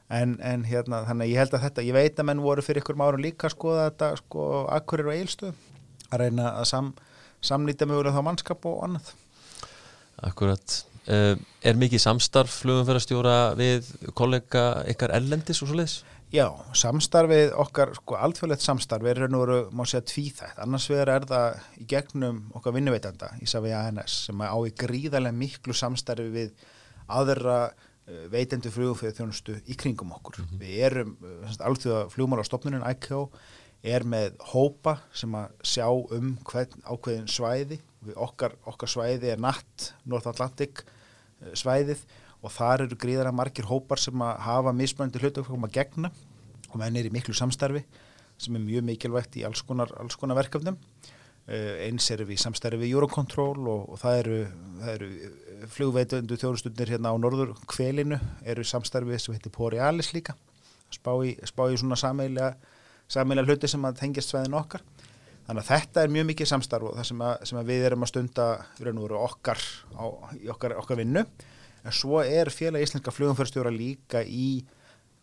En, en hérna, þannig að ég held að þetta ég veit að menn voru fyrir ykkur árum líka að skoða þetta, sko, akkurir og eilstöð að reyna að sam, samnýta mögulega þá mannskap og annað akkurat uh, Er mikið samstarf flugumferðarstjóra við kollega ykkar ellendis og svo leiðis? Já, samstarfið okkar, sko, alþjóðlegt samstarf er raun og veru, má segja, tvíþætt. Annars vegar er það í gegnum okkar vinnuveitanda í Savi ANS sem á í gríðarlega miklu samstarfi við aðra uh, veitendu flugumfjöðu þjónustu í kringum okkur. Við erum, uh, alþjóða flugmálastofnunin ICAO er með hópa sem að sjá um hvern ákveðin svæði. Við okkar, okkar svæði er natt, North Atlantic uh, svæðið og þar eru gríðara margir hópar sem að hafa mismöndi hlutaflokkum að gegna. Og menn er í miklu samstarfi sem er mjög mikilvægt í alls konar, alls konar verkefnum. Uh, eins erum við samstarfi Eurocontrol og, og það eru, eru flugveitundu þjóðustundir hérna á norður kvelinu eru í samstarfi sem heitir Borealis líka. Spá í, spá í svona sameilega sameilega hluti sem að tengjast sveðin okkar. Þannig að þetta er mjög mikið samstarf og það sem, að, sem að við erum að stunda okkar, á, í okkar, okkar vinnu. En svo er félag íslenska flugumförstjóra líka í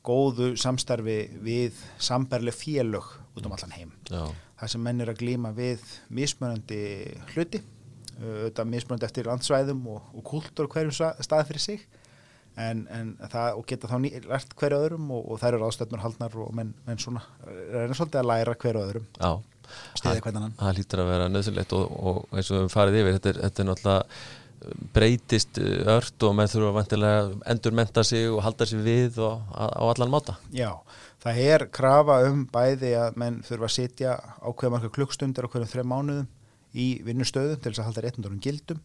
góðu samstarfi við samberleg félög út um allan heim. Já, það sem menn er að glíma við mismunandi hluti auðvitað mismunandi eftir landsvæðum og, og kultúr hverjum stað fyrir sig en, en það, og geta þá lært hverju öðrum og, og þær eru ástæðnur haldnar og menn, menn svona reyna svolítið að læra hverju öðrum. Já. Styðja hvern annan. Það lítur að vera nöðsynlegt og, og eins og við höfum farið yfir þetta er, þetta er náttúrulega breytist uh, ört og menn þurfa vantilega endur menta sig og halda sig við og, á, á allan máta. Já, það er krafa um bæði að menn þurfa að sitja ákveða marga klukkstundir á hverjum þreim mánuðum í vinnustöðum til þess að halda réttundurum gildum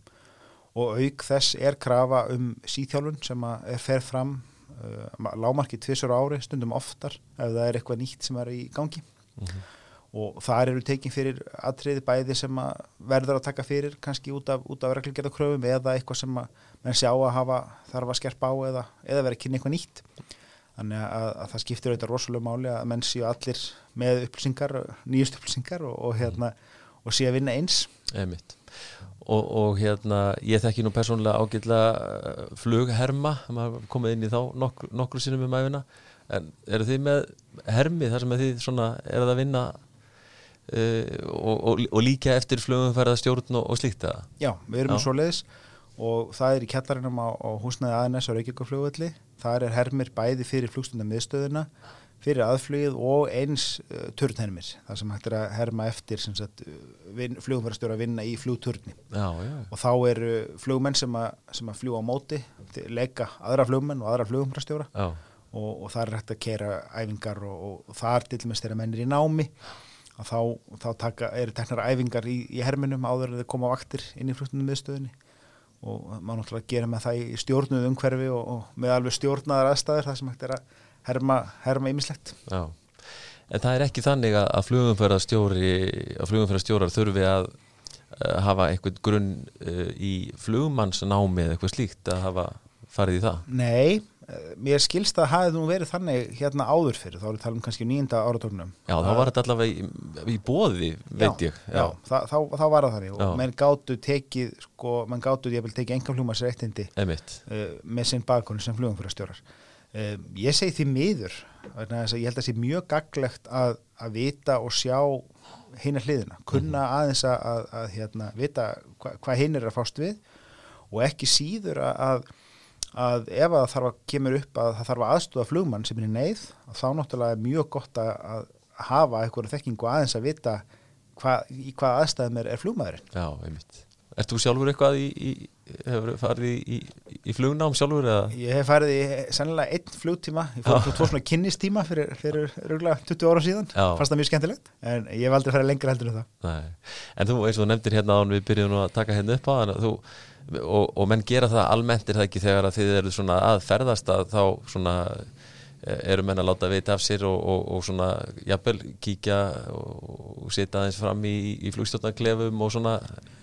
og auk þess er krafa um síþjálfun sem er fer fram uh, lámarki tvisar á ári, stundum oftar ef það er eitthvað nýtt sem er í gangi. Og þar eru tekin fyrir atriði bæði sem að verður að taka fyrir kannski út af, af reglugjörðakröfum eða eitthvað sem að menn sjá að hafa þarf að skerpa á eða, eða vera að kynna eitthvað nýtt. Þannig að, að það skiptir auðvitað rosalega máli að menn séu allir með upplýsingar, nýjust upplýsingar og, og hérna og séu að vinna eins. Einmitt. Og, og hérna ég þekki nú persónulega ágætlega flugherma, maður komið inn í þá nokkur, nokkru sinnum um æfina en eru þið með hermi þar sem að þið svona er að vinna uh, og, og, og líka eftir flugumferðarstjórn og, og slíkt það? Já, við erum Já. með svoleiðis og það er í kjallarinum á, á húsnaði aðeins á Reykjavíkflugvelli þar er hermir bæði fyrir flugstundar miðstöðuna fyrir aðflugið og eins uh, turnhermir, það sem hægt er að herma eftir sagt, flugumverðarstjóra að vinna í flugturni. Og þá eru flugmenn sem, a, sem að fljúa á móti, leika aðra flugmenn og aðra flugumverðarstjóra og, og það er hægt að kera æfingar og, og, og það er til og með styrra mennir í námi og þá, þá taka, eru teknar æfingar í, í herminum áður að þau koma vaktir inn í flugtunum miðstöðinni. Og maður náttúrulega gera með það í stjórnuð umhverfi og með alveg stjórnaðar aðstæður það sem hægt er að herma ímislegt. Já, en það er ekki þannig að flugumfærastjóri að flugumfærastjórar þurfi að hafa eitthvað grunn uh, í flugmannsnámi eða eitthvað slíkt að hafa farið í það? Nei, mér skilst að hafið nú verið þannig hérna áður fyrir, þá er það talum kannski nýjunda áratóknum. Já, þá var þetta allavega í, í bóði, veit ég. Já, já þá, þá, þá var það þannig já. og menn gáttu tekið, sko, menn gáttu ég vil tekið enga flugmannsrættindi uh, með sinn bakgrunn sem flugumfærastjórar. Um, ég segi því miður ég held að það sé mjög gaglegt að, að vita og sjá hinn að hliðina, kunna mhm. aðeins að, að, að hérna, vita hva, hvað hinn er að fást við og ekki síður að ef það þarf að kemur upp að það þarf að aðstúða flugmann sem er neyð þá náttúrulega er mjög gott að hafa eitthvað þekkingu aðeins að vita hva, í hvað aðstæðum er, er flugmaðurinn Já, einmitt Er þú sjálfur eitthvað í, í hefur farið í, í, í flugnám sjálfur? Eða? Ég hef farið í sennilega einn flugtíma, ég fór tvo svona kynnistíma fyrir, fyrir röglega 20 ára síðan, Já. fannst það mjög skemmtilegt, en ég hef aldrei farið lengra heldur en það. Nei. En þú, eins og þú nefndir hérna án við byrjum nú að taka hérna upp á þú, og, og menn gera það almennt er það ekki þegar að þið eru svona að ferðast að þá svona eru menn að láta vita af sér og, og, og svona jafnvel kíkja og setja aðeins fram í, í flugstjórnarklefum og svona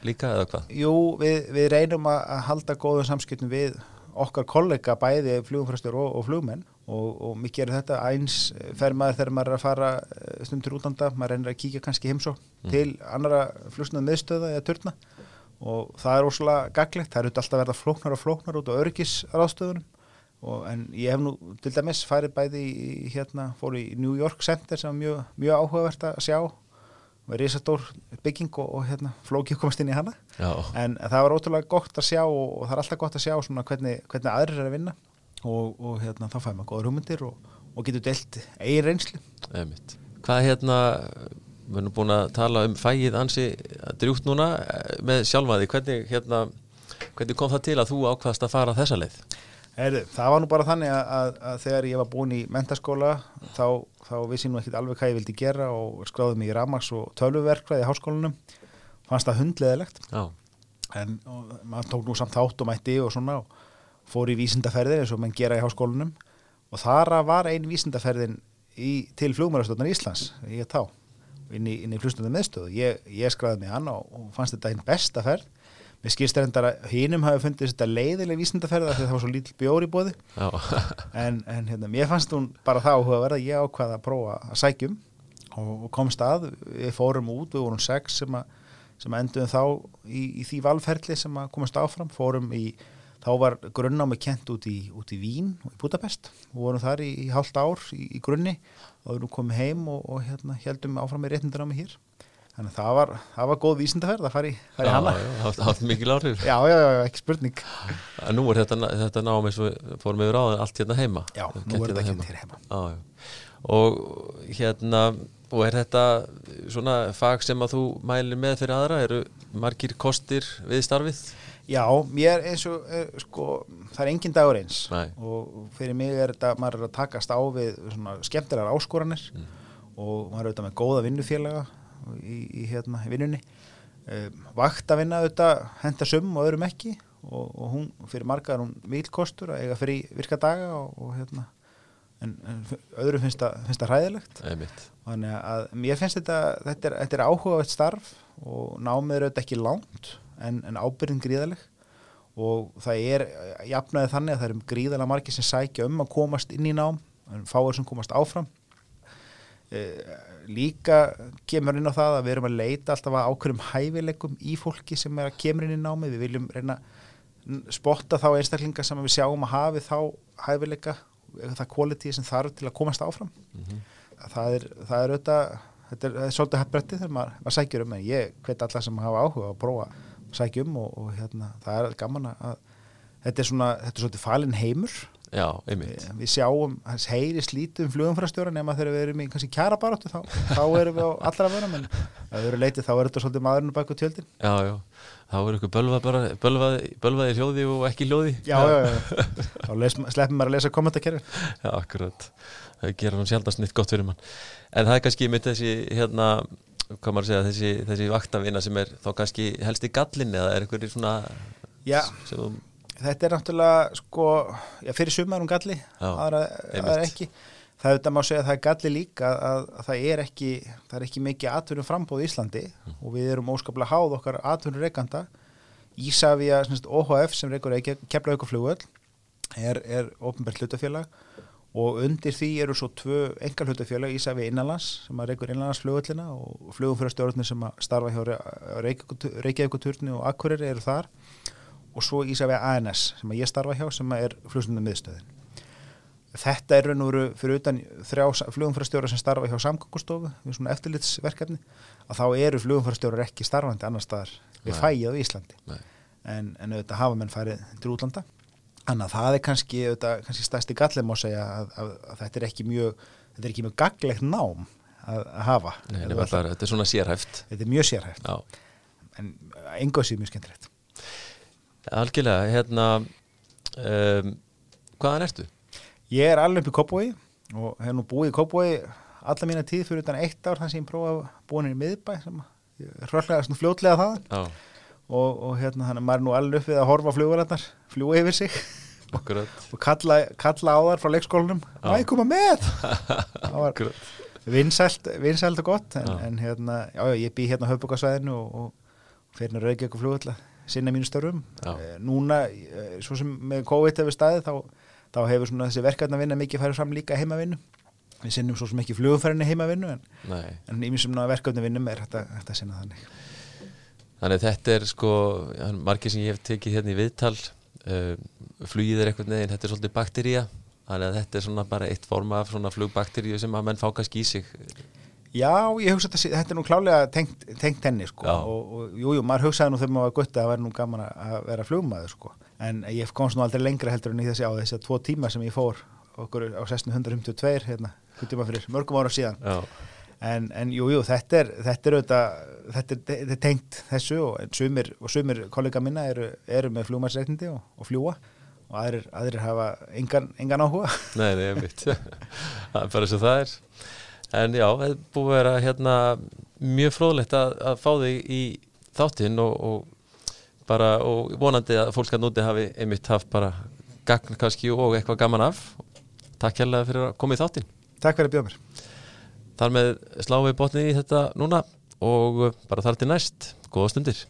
líka eða hvað? Jú, við, við reynum að halda góðum samskiptum við okkar kollega bæði flugumfrastur og, og flugmenn og mikið er þetta eins fer maður þegar maður er að fara eh, stundur útlanda, maður reynir að kíkja kannski heimsó mm. til annara flugstundan meðstöða eða törna og það er ósala gaglegt, það eru alltaf verða flóknar og flóknar út á örgisráðstöðunum Og, en ég hef nú til dæmis farið bæði í hérna, fór í New York Center sem var mjög, mjög áhugavert að sjá með risadór bygging og, og hérna, flókið komast inn í hana Já. en það var ótrúlega gott að sjá og, og það er alltaf gott að sjá hvernig, hvernig aðrir er að vinna og hérna, þá fæðum við góður hugmyndir og getur delt eigin reynslu Eimitt. Hvað hérna við erum búin að tala um fægið ansi drjúkt núna eh, með sjálfaði hvernig, hérna, hvernig kom það til að þú ákvaðast að fara þessa leið? Heru, það var nú bara þannig að, að, að þegar ég var búin í mentaskóla þá, þá vissi ég nú ekkit alveg hvað ég vildi gera og skráði mig í Ramags og tölvuverkvæði í háskólanum. Fannst það hundleðilegt en maður tók nú samt þátt og mætti og svona og fór í vísindaferðir eins og mann gera í háskólanum. Og þara var einn vísindaferðin í, til flugmærastofnar Íslands ég þá, inn í, í flugstundum meðstöðu ég, ég skráði mig hann og, og fannst þetta einn besta ferð Mér skilst reyndar að hínum hafi fundið þetta leiðileg vísindaferða þegar það var svo lítill bjóri bóði en, en hérna, mér fannst hún bara þá að verða ég ákvaða að prófa að sækjum og, og komst að, við fórum út við vorum sex sem, að, sem enduðum þá í, í því valferli sem að komast áfram, fórum í þá var grunnámi kent út í, út í Vín og í Budapest. Og vorum þar í, í hálft ár í grunni og við erum komið heim og, og hérna, heldum áfram með réttindarámi hér Þannig að það var, það var góð vísindaferð að fara í, fara í hana. Það hafði mikið lárið. Já, já, já, ekki spurning. En nú er þetta, þetta námi sem fórum yfir á allt hérna heima. Já, nú er þetta hérna heima. Já, já. Og hérna, og er þetta svona fag sem að þú mælir með fyrir aðra? Eru margir kostir við starfið? Já, mér eins og, eh, sko, það er engin dagur eins. Nei. Og fyrir mig er þetta, maður er að takast á við svona skemmtilegar áskoranir mm. og maður er auðvitað með góða vinnufélaga í, í hérna vinnunni. Um, vakt að vinna auðvitað henda sum og öðrum ekki og, og hún fyrir margar hún vilkostur að eiga fyrir virka daga og, og hérna en, en öðrum finnst það hræðilegt. Þannig að mér finnst þetta þetta er, þetta er áhugavert starf og námið er auðvitað ekki langt en, en ábyrðin gríðaleg og það er jafnaði þannig að það er gríðalega margir sem sækja um að komast inn í nám en fáir sem komast áfram. Eh, líka kemur inn á það að við erum að leita alltaf að ákveðum hæfileikum í fólki sem er að kemur inn í námi við viljum reyna spotta þá einstaklinga sem við sjáum að hafi þá hæfileika, það quality sem þarf til að komast áfram. Mm -hmm. það er það er auðvitað þetta er, er svolítið hættbretti þegar maður, maður sækjur um en ég hveit alla sem hafa áhuga að prófa, sækjum og, og hérna, það er gaman að þetta er svona, þetta er svolítið falin heimur Já, einmitt. Við, sjáum, hans heyri slítið um flugumfærastjóra nema þegar við erum í kannski kjara baróttu þá, þá erum við á allra vöna menn að við erum leitið þá er þetta svolítið maðurinn baka tjöldin. Já, já, þá er ykkur bölvað bara bölvaði, bölvaði hljóði og ekki hljóði. Já, já, já, þá sleppum maður að lesa kommentakerfin Já, akkurat. Það gera nú sjálfast nýtt gott fyrir mann. En það er kannski mitt þessi hérna, hvað maður segja, þessi, þessi vaktavina sem er þá kannski helst í gallin eða er einhverjir svona Já, sem, þetta er náttúrulega sko, já, fyrir sumar um galli einmitt. aðra ekki það er þetta má segja að það er galli líka að, að það er ekki, það er ekki mikið atvinnum frambóð í Íslandi Mm. og við erum óskaplega háð okkar atvinnur reikanda Ísafja, OHF sem reikur kefla ykkur flugvöll er, er ofnbært hlutafélag og undir því eru svo tvö engal hlutafélag Ísafja innanlands sem reikur innanlands flugvöllina og flugum fyrir stjórnir sem starfa hjá Reykjavíkuturni og Akureyri eru þar og svo Ísafja ANS sem að ég starfa hjá sem að er flugstundum miðstöðin. Þetta er raun og veru fyrir utan þrjá flugumfærastjóra sem starfa hjá samgangustofu við svona eftirlitsverkefni að þá eru flugumfærastjórar ekki starfandi annar staðar við fæið á Íslandi. En, en auðvitað hafa menn farið til útlanda. Þannig að það er kannski, auðvitað, kannski stærsti gallið má segja að, að, að þetta er ekki mjög þetta er ekki mjög gaglegt nám að, að hafa. Nei, bara, þetta er svona sérhæft. Þetta er mjög sérhæft. Já, en enga sér mjög skemmtilegt algjörlega hérna um, hvaðan ertu? Ég er alveg upp í Kópói og hef nú búið í Kópói alla mína tíð fyrir utan eitt ár þannig sem ég prófaði að búa henni í miðbæ sem ég hrökklega svona fljótlega það og, og hérna þannig að maður er nú alveg upp við að horfa flugvalarnar, fljúa yfir sig. Akkurat. Og kalla, kalla á þar frá leikskólanum. Ég koma með? það var vinsælt, vinsælt og gott en, en hérna, já, já, ég bý hérna á höfbúkarsvæðinu og, og fyrir að raukja ykkur flugvalla sinna mínu störfum. Eh, núna, eh, svo sem með COVID hefur staðið þá, þá hefur svona þessi verkefna vinna mikið farið fram líka heimavinnu. Við sinnum svo sem ekki flugumferðinni heimavinnu en, en í mjög verkefni vinnum er þetta, þetta sinna þannig. Þannig að þetta er sko margir sem ég hef tekið hérna í viðtal uh, flugið er eitthvað neginn, þetta er svolítið baktería. Þannig að þetta er svona bara eitt forma af svona flugbakteríu sem að menn fá kannski í sig Já, ég hugsa þetta, þetta er nú klálega tengt, tengt henni sko. Og, og jú, jú, maður hugsaði nú þegar maður var gutt að það væri nú gaman að- að vera flugmaður sko. En ég komst nú aldrei lengra heldur en í þessi á þessi tvo tíma sem ég fór okkur á 1652 hérna, hvernig tíma fyrir mörgum ára síðan. Já, en, en jú, jú, þetta er þetta er auðvitað, þetta er, þetta er tengt þessu og sumir, og sumir kollega minna eru, eru með flugmarsreiknindi og, og fljúa og aðrir, aðrir hafa engan, engan áhuga. Nei, nei, mitt það er bara svo það er en já, það er búið að vera hérna mjög fróðlegt að, að fá þig í þáttinn og, og bara, og vonandi að fólk að núti hafi einmitt haft bara gagn kannski og eitthvað gaman af. Takk hérlega fyrir að koma í þáttinn. Takk fyrir að bjóða mér. Þar með sláum við botnið í þetta núna og bara þar til næst, góða stundir